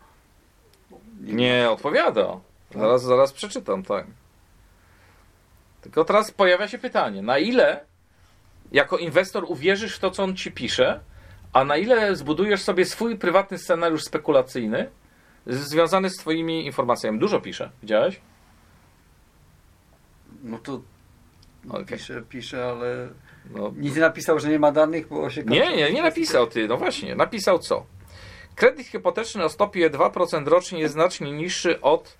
Nie, odpowiada. Zaraz, zaraz przeczytam, tak. Tylko teraz pojawia się pytanie, na ile jako inwestor uwierzysz w to, co on ci pisze, a na ile zbudujesz sobie swój prywatny scenariusz spekulacyjny związany z twoimi informacjami. Dużo pisze, widziałeś? No to Okej. pisze, pisze, ale No, nic nie napisał, że nie ma danych, bo się... Nie, nie, nie napisał ty. No właśnie, napisał co? Kredyt hipoteczny o stopie 2% rocznie jest znacznie niższy od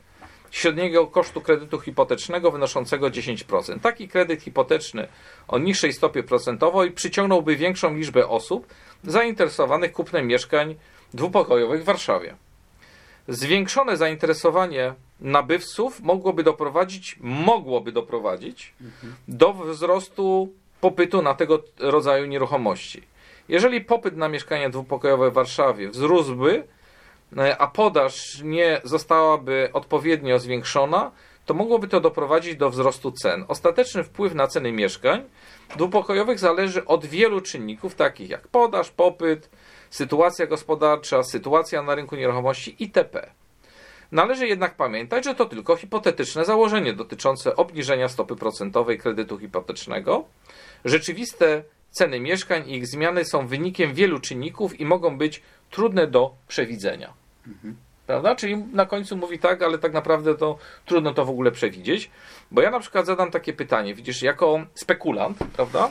średniego kosztu kredytu hipotecznego wynoszącego 10%. Taki kredyt hipoteczny o niższej stopie procentowej przyciągnąłby większą liczbę osób zainteresowanych kupnem mieszkań dwupokojowych w Warszawie. Zwiększone zainteresowanie nabywców mogłoby doprowadzić, mogłoby doprowadzić do wzrostu popytu na tego rodzaju nieruchomości. Jeżeli popyt na mieszkania dwupokojowe w Warszawie wzrósłby, a podaż nie zostałaby odpowiednio zwiększona, to mogłoby to doprowadzić do wzrostu cen. Ostateczny wpływ na ceny mieszkań dwupokojowych zależy od wielu czynników, takich jak podaż, popyt, sytuacja gospodarcza, sytuacja na rynku nieruchomości itp. Należy jednak pamiętać, że to tylko hipotetyczne założenie dotyczące obniżenia stopy procentowej kredytu hipotecznego. Rzeczywiste ceny mieszkań i ich zmiany są wynikiem wielu czynników i mogą być trudne do przewidzenia. Prawda? Czyli na końcu mówi tak, ale tak naprawdę to trudno to w ogóle przewidzieć. Bo ja na przykład zadam takie pytanie, widzisz, jako spekulant, prawda?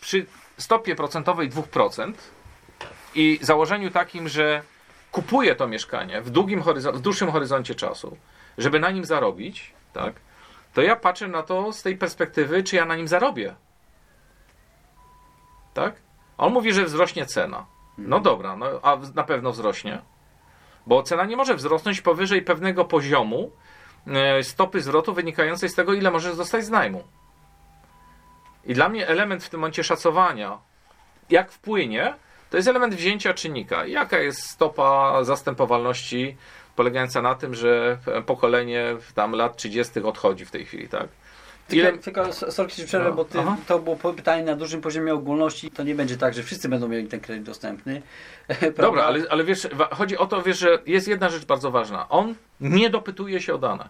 Przy stopie procentowej 2% i założeniu takim, że kupuję to mieszkanie w, długim w dłuższym horyzoncie czasu, żeby na nim zarobić, tak? To ja patrzę na to z tej perspektywy, czy ja na nim zarobię. Tak? On mówi, że wzrośnie cena. No dobra, no, a na pewno wzrośnie. Bo cena nie może wzrosnąć powyżej pewnego poziomu e, stopy zwrotu wynikającej z tego, ile możesz dostać z najmu. I dla mnie element w tym momencie szacowania, jak wpłynie, to jest element wzięcia czynnika. Jaka jest stopa zastępowalności polegająca na tym, że pokolenie tam lat 30. odchodzi w tej chwili, tak? Tylko, Ile- tylko że przerwę, bo ty, to było pytanie na dużym poziomie ogólności. To nie będzie tak, że wszyscy będą mieli ten kredyt dostępny. Dobra, ale, ale wiesz, chodzi o to, wiesz, że jest jedna rzecz bardzo ważna. On nie dopytuje się o dane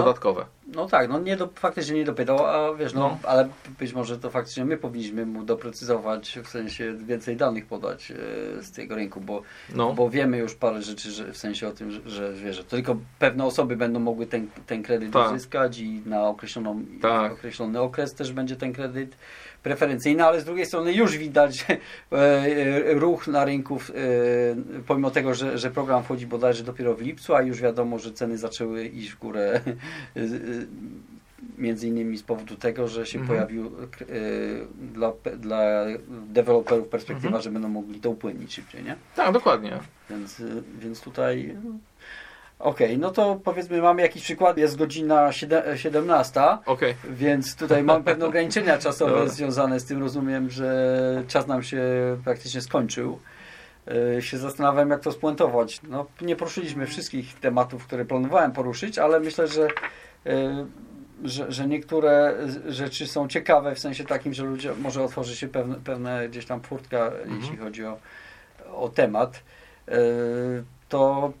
dodatkowe. No tak, no nie do, faktycznie nie dopytał, a wiesz, no, No. ale być może to faktycznie my powinniśmy mu doprecyzować, w sensie więcej danych podać e, z tego rynku, bo, No, bo wiemy już parę rzeczy, że, w sensie o tym, że, że wiesz, że tylko pewne osoby będą mogły ten, ten kredyt Tak. uzyskać i na określoną, Tak. określony okres też będzie ten kredyt preferencyjny, ale z drugiej strony już widać e, ruch na rynku, e, pomimo tego, że, że program wchodzi bodajże dopiero w lipcu, a już wiadomo, że ceny zaczęły iść w górę e, e, między innymi z powodu tego, że się Mhm. pojawił e, dla, dla deweloperów perspektywa, Mhm. że będą mogli to upłynnić szybciej, nie? tak, dokładnie. Więc, e, więc tutaj... Okej, no to powiedzmy mamy jakiś przykład, jest godzina siedem- 17, Okej. więc tutaj mam pewne ograniczenia czasowe Dobra. związane z tym. Rozumiem, że czas nam się praktycznie skończył. e, się zastanawiam, jak to spuentować. No, nie poruszyliśmy wszystkich tematów, które planowałem poruszyć, ale myślę, że, e, że, że niektóre rzeczy są ciekawe w sensie takim, że ludzie może otworzy się pewne, pewne gdzieś tam furtka, Mhm. jeśli chodzi o, o temat. E, To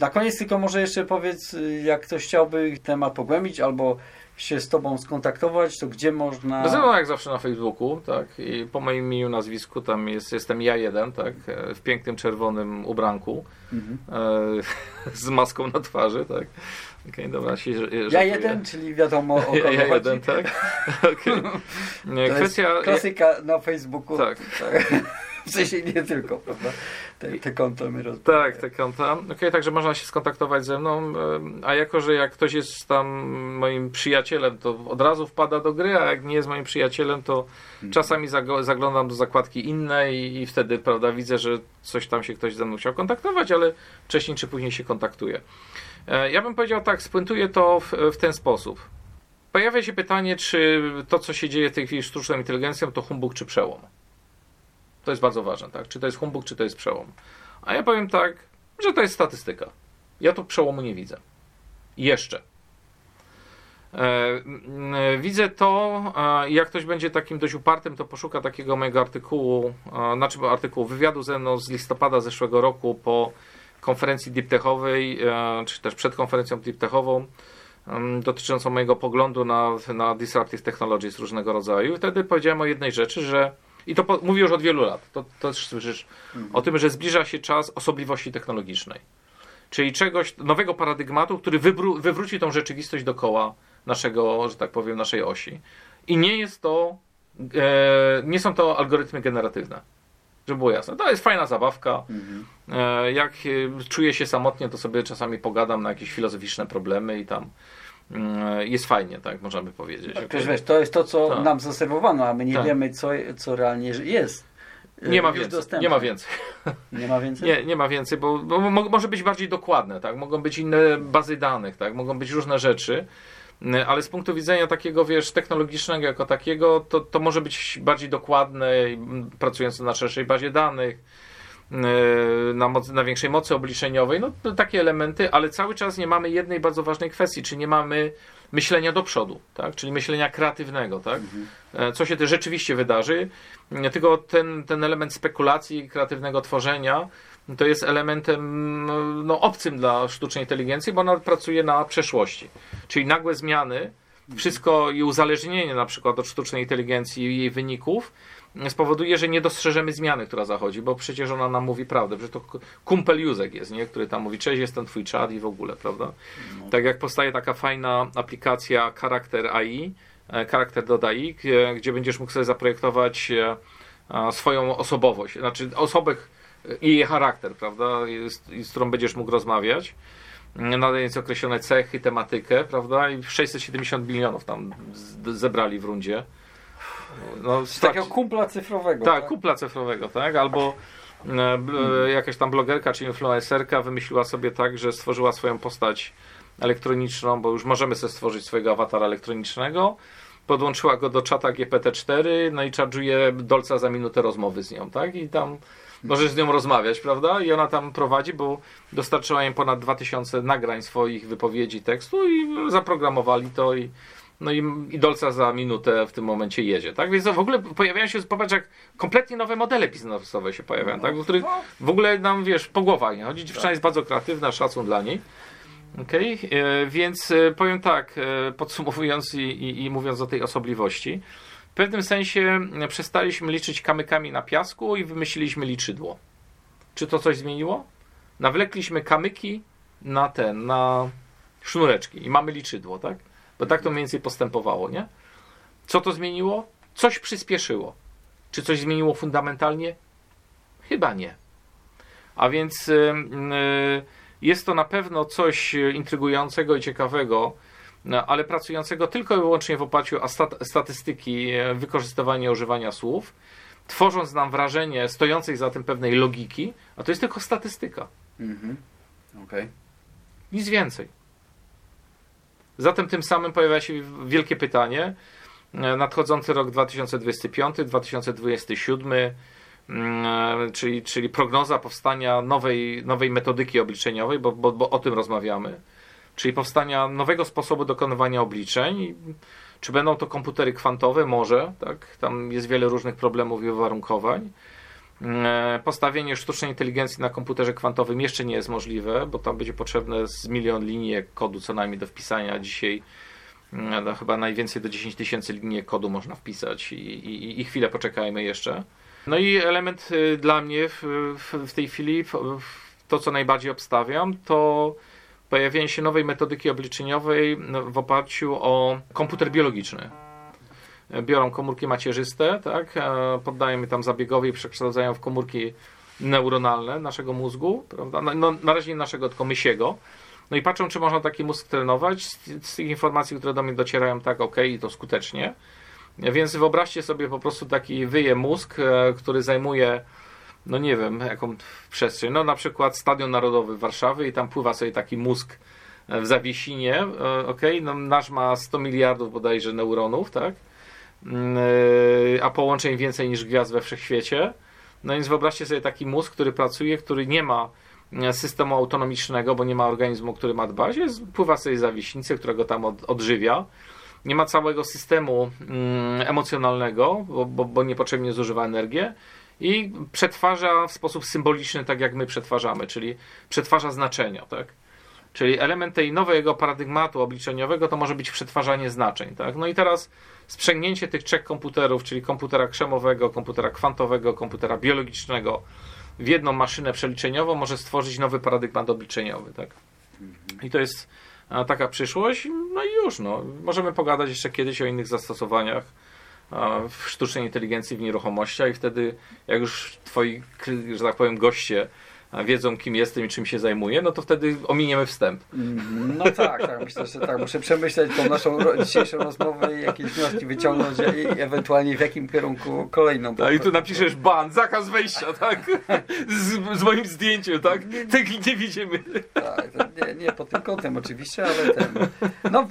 na koniec tylko może jeszcze powiedz, jak ktoś chciałby temat pogłębić albo się z Tobą skontaktować, to gdzie można... Bez względu jak zawsze na Facebooku, tak? I po moim imieniu, nazwisku tam jest, jestem ja jeden, tak? E, W pięknym czerwonym ubranku. Mhm. E, z maską na twarzy, tak? Okej, dobra, się Ja jeden, czyli wiadomo o kogo Ja, jeden, tak? Okej. Nie, To Kwestia... klasyka na Facebooku. Tak. W sensie nie tylko, prawda? Te, te konta my roz... Tak, te konta. Okej, także można się skontaktować ze mną, em, a jako, że jak ktoś jest tam moim przyjacielem, to od razu wpada do gry, a jak nie jest moim przyjacielem, to czasami zago- zaglądam do zakładki innej i wtedy, prawda, widzę, że coś tam się ktoś ze mną chciał kontaktować, ale wcześniej czy później się kontaktuje. E, Ja bym powiedział tak, spuentuję to w, w ten sposób. Pojawia się pytanie, czy to, co się dzieje w tej chwili z sztuczną inteligencją, to humbug czy przełom. To jest bardzo ważne, tak? Czy to jest humbug, czy to jest przełom. A ja powiem tak, że to jest statystyka. Ja tu przełomu nie widzę. Jeszcze. E, mm, Widzę to, e, jak ktoś będzie takim dość upartym, to poszuka takiego mojego artykułu, e, znaczy artykułu, wywiadu ze mną z listopada zeszłego roku po konferencji deep techowej, e, czy też przed konferencją deep techową, em, dotyczącą mojego poglądu na, na disruptive technologies różnego rodzaju. I wtedy powiedziałem o jednej rzeczy, że i to po, mówię już od wielu lat. To, to też słyszysz o tym, że zbliża się czas osobliwości technologicznej. Czyli czegoś, nowego paradygmatu, który wywróci tą rzeczywistość dookoła naszego, że tak powiem, naszej osi. I nie jest to, e, nie są to algorytmy generatywne. Żeby było jasne. To jest fajna zabawka. Mhm. E, jak e, czuję się samotnie, to sobie czasami pogadam na jakieś filozoficzne problemy i tam jest fajnie, tak możemy powiedzieć. Tak, Okej? Przecież wiesz, to jest to, co Tak. nam zaserwowano, a my nie Tak. wiemy, co, co realnie jest. e, Nie ma więcej. dostępne. Nie ma więcej. Nie ma więcej? Nie, nie ma więcej, bo, bo mo- może być bardziej dokładne, tak? Mogą być inne bazy danych, tak? Mogą być różne rzeczy. N- Ale z punktu widzenia takiego, wiesz, technologicznego jako takiego, to, to może być bardziej dokładne, i, m, pracujące na szerszej bazie danych, na, mocy, na większej mocy obliczeniowej, no takie elementy, ale cały czas nie mamy jednej bardzo ważnej kwestii, czy nie mamy myślenia do przodu, tak? czyli myślenia kreatywnego, tak? E, co się też rzeczywiście wydarzy, Nie, tylko ten, ten element spekulacji, kreatywnego tworzenia to jest elementem no, no, obcym dla sztucznej inteligencji, bo ona pracuje na przeszłości. Czyli nagłe zmiany, wszystko i uzależnienie na przykład od sztucznej inteligencji i jej wyników spowoduje, że nie dostrzeżemy zmiany, która zachodzi, bo przecież ona nam mówi prawdę, że to kumpel Józek jest, nie? który tam mówi, cześć, jestem twój czad i w ogóle, prawda? Tak jak powstaje taka fajna aplikacja Charakter AI, e, Charakter AI, gdzie, gdzie będziesz mógł sobie zaprojektować e, swoją osobowość, znaczy osobę i jej charakter, prawda, z, z którą będziesz mógł rozmawiać, nadając określone cechy, tematykę, prawda, i 670 milionów tam zebrali w rundzie. No, Z takiego kumpla cyfrowego. tak, kupla cyfrowego, tak? Albo e, bl- jakaś tam blogerka czy influencerka wymyśliła sobie tak, że stworzyła swoją postać elektroniczną, bo już możemy sobie stworzyć swojego awatara elektronicznego. Podłączyła go do czata GPT-4, no i charge'uje dolca za minutę rozmowy z nią, tak? I tam możesz z nią rozmawiać, prawda? I ona tam prowadzi, bo dostarczyła im ponad 2000 nagrań swoich wypowiedzi, tekstu i zaprogramowali to i no i, i dolca za minutę w tym momencie jedzie, tak? Więc w ogóle pojawiają się, popatrz, jak kompletnie nowe modele biznesowe się pojawiają, tak? W których w ogóle nam, wiesz, po głowach nie chodzi. Dziewczyna jest bardzo kreatywna, szacun dla niej. Okej, e, więc e, powiem tak, e, podsumowując i, i, i mówiąc o tej osobliwości, w pewnym sensie przestaliśmy liczyć kamykami na piasku i wymyśliliśmy liczydło. Czy to coś zmieniło? Nawlekliśmy kamyki na ten, na sznureczki i mamy liczydło, tak? Bo tak to mniej więcej postępowało, nie? Co to zmieniło? Coś przyspieszyło. Czy coś zmieniło fundamentalnie? Chyba nie. A więc y, jest to na pewno coś intrygującego i ciekawego, no, ale pracującego tylko i wyłącznie w oparciu o stat- statystyki e, wykorzystywania używania słów, tworząc nam wrażenie stojącej za tym pewnej logiki, a to jest tylko statystyka. Mhm. Okej. Nic więcej. Zatem tym samym pojawia się wielkie pytanie. E, Nadchodzący rok 2025, 2027, mm, czyli, czyli prognoza powstania nowej, nowej metodyki obliczeniowej, bo, bo, bo o tym rozmawiamy, czyli powstania nowego sposobu dokonywania obliczeń. Czy będą to komputery kwantowe? Może, tak? Tam jest wiele różnych problemów i uwarunkowań. E, postawienie sztucznej inteligencji na komputerze kwantowym jeszcze nie jest możliwe, bo tam będzie potrzebne z milion linii kodu co najmniej do wpisania. Dzisiaj mm, no, chyba najwięcej do 10 tysięcy linii kodu można wpisać i, i, i chwilę poczekajmy jeszcze. No i element y, dla mnie w, w, w tej chwili, to co najbardziej obstawiam, to pojawienie się nowej metodyki obliczeniowej no, w oparciu o komputer biologiczny biorą komórki macierzyste, tak, e, poddają je tam zabiegowi przekształcają w komórki neuronalne naszego mózgu, prawda? No, na razie nie naszego, tylko mysiego. No i patrzą, czy można taki mózg trenować. Z, z tych informacji, które do mnie docierają, tak, ok, i to skutecznie. Więc wyobraźcie sobie po prostu taki wyje mózg, e, który zajmuje, no nie wiem, jaką przestrzeń. No na przykład Stadion Narodowy Warszawy i tam pływa sobie taki mózg e, w zawiesinie, ok, no nasz ma 100 miliardów bodajże neuronów, tak? Mm, e, a połączeń więcej niż gwiazd we wszechświecie. No więc wyobraźcie sobie taki mózg, który pracuje, który nie ma e, systemu autonomicznego, bo nie ma organizmu, który ma dbać, jest, pływa sobie zawiśnicę, którego tam od, odżywia. Nie ma całego systemu mm, emocjonalnego, bo, bo, bo niepotrzebnie zużywa energię i przetwarza w sposób symboliczny, tak jak my przetwarzamy, czyli przetwarza znaczenia. Tak? Czyli element tej nowego paradygmatu obliczeniowego to może być przetwarzanie znaczeń. Tak? No i teraz sprzęgnięcie tych trzech komputerów, czyli komputera krzemowego, komputera kwantowego, komputera biologicznego w jedną maszynę przeliczeniową może stworzyć nowy paradygmat obliczeniowy. Tak? I to jest taka przyszłość. No i już. No. Możemy pogadać jeszcze kiedyś o innych zastosowaniach w sztucznej inteligencji w nieruchomościach i wtedy jak już twoi, że tak powiem, goście wiedzą, kim jestem i czym się zajmuję, no to wtedy ominiemy wstęp. Mm, no tak, tak, myślę, że tak. Muszę przemyśleć tą naszą dzisiejszą rozmowę i jakieś wnioski wyciągnąć i ewentualnie w jakim kierunku kolejną. Tak, i tu napiszesz ban, zakaz wejścia, tak? Z, z moim zdjęciem, tak? Tego nie widzimy. Tak, nie, nie pod tym kątem oczywiście, ale ten. No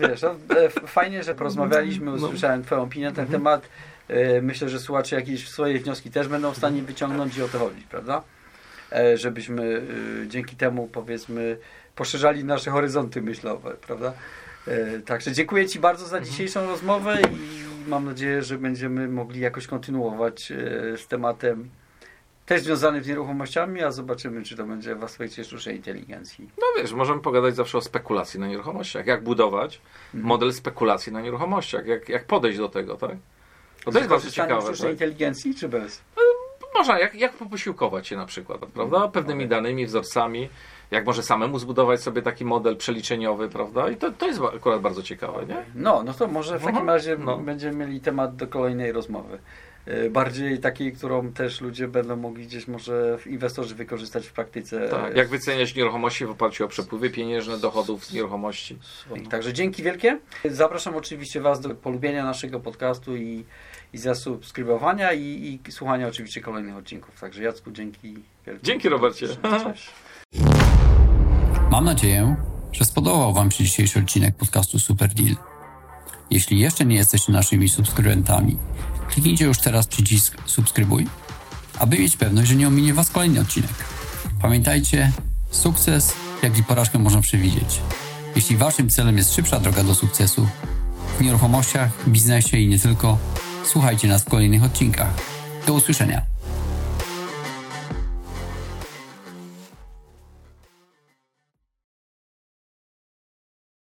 wiesz, no, e, fajnie, że porozmawialiśmy, no. usłyszałem Twoją opinię na ten mhm. temat. E, myślę, że słuchacze jakieś swoje wnioski też będą w stanie wyciągnąć i o to chodzi, prawda? E, żebyśmy e, dzięki temu powiedzmy poszerzali nasze horyzonty myślowe, prawda? E, także dziękuję Ci bardzo za mhm. dzisiejszą rozmowę i mam nadzieję, że będziemy mogli jakoś kontynuować z tematem też związanym z nieruchomościami, a zobaczymy, czy to będzie w aspekcie sztucznej inteligencji. No wiesz, możemy pogadać zawsze o spekulacji na nieruchomościach. Jak budować mhm. model spekulacji na nieruchomościach, jak, jak podejść do tego, tak? To, to jest bardzo ciekawe. sztucznej tak? inteligencji, czy bez? Można, jak, jak poposiłkować się na przykład, prawda? Pewnymi danymi, wzorcami, jak może samemu zbudować sobie taki model przeliczeniowy, prawda? I to, to jest akurat bardzo ciekawe, nie? No, no to może w takim mhm. razie no. będziemy mieli temat do kolejnej rozmowy. Y, bardziej takiej, którą też ludzie będą mogli gdzieś może inwestorzy wykorzystać w praktyce. Tak, jak wyceniać nieruchomości w oparciu o przepływy pieniężne, dochodów z nieruchomości. Także dzięki wielkie. Zapraszam oczywiście Was do polubienia naszego podcastu i i zasubskrybowania i, i słuchania oczywiście kolejnych odcinków. Także Jacku, dzięki wielkie. Dzięki Robercie. Cześć. Mam nadzieję, że spodobał Wam się dzisiejszy odcinek podcastu Super Deal. Jeśli jeszcze nie jesteście naszymi subskrybentami, kliknijcie już teraz przycisk subskrybuj, aby mieć pewność, że nie ominie Was kolejny odcinek. Pamiętajcie, sukces, jak i porażkę można przewidzieć. Jeśli Waszym celem jest szybsza droga do sukcesu w nieruchomościach, biznesie i nie tylko, Słuchajcie nas w kolejnych odcinkach. Do usłyszenia.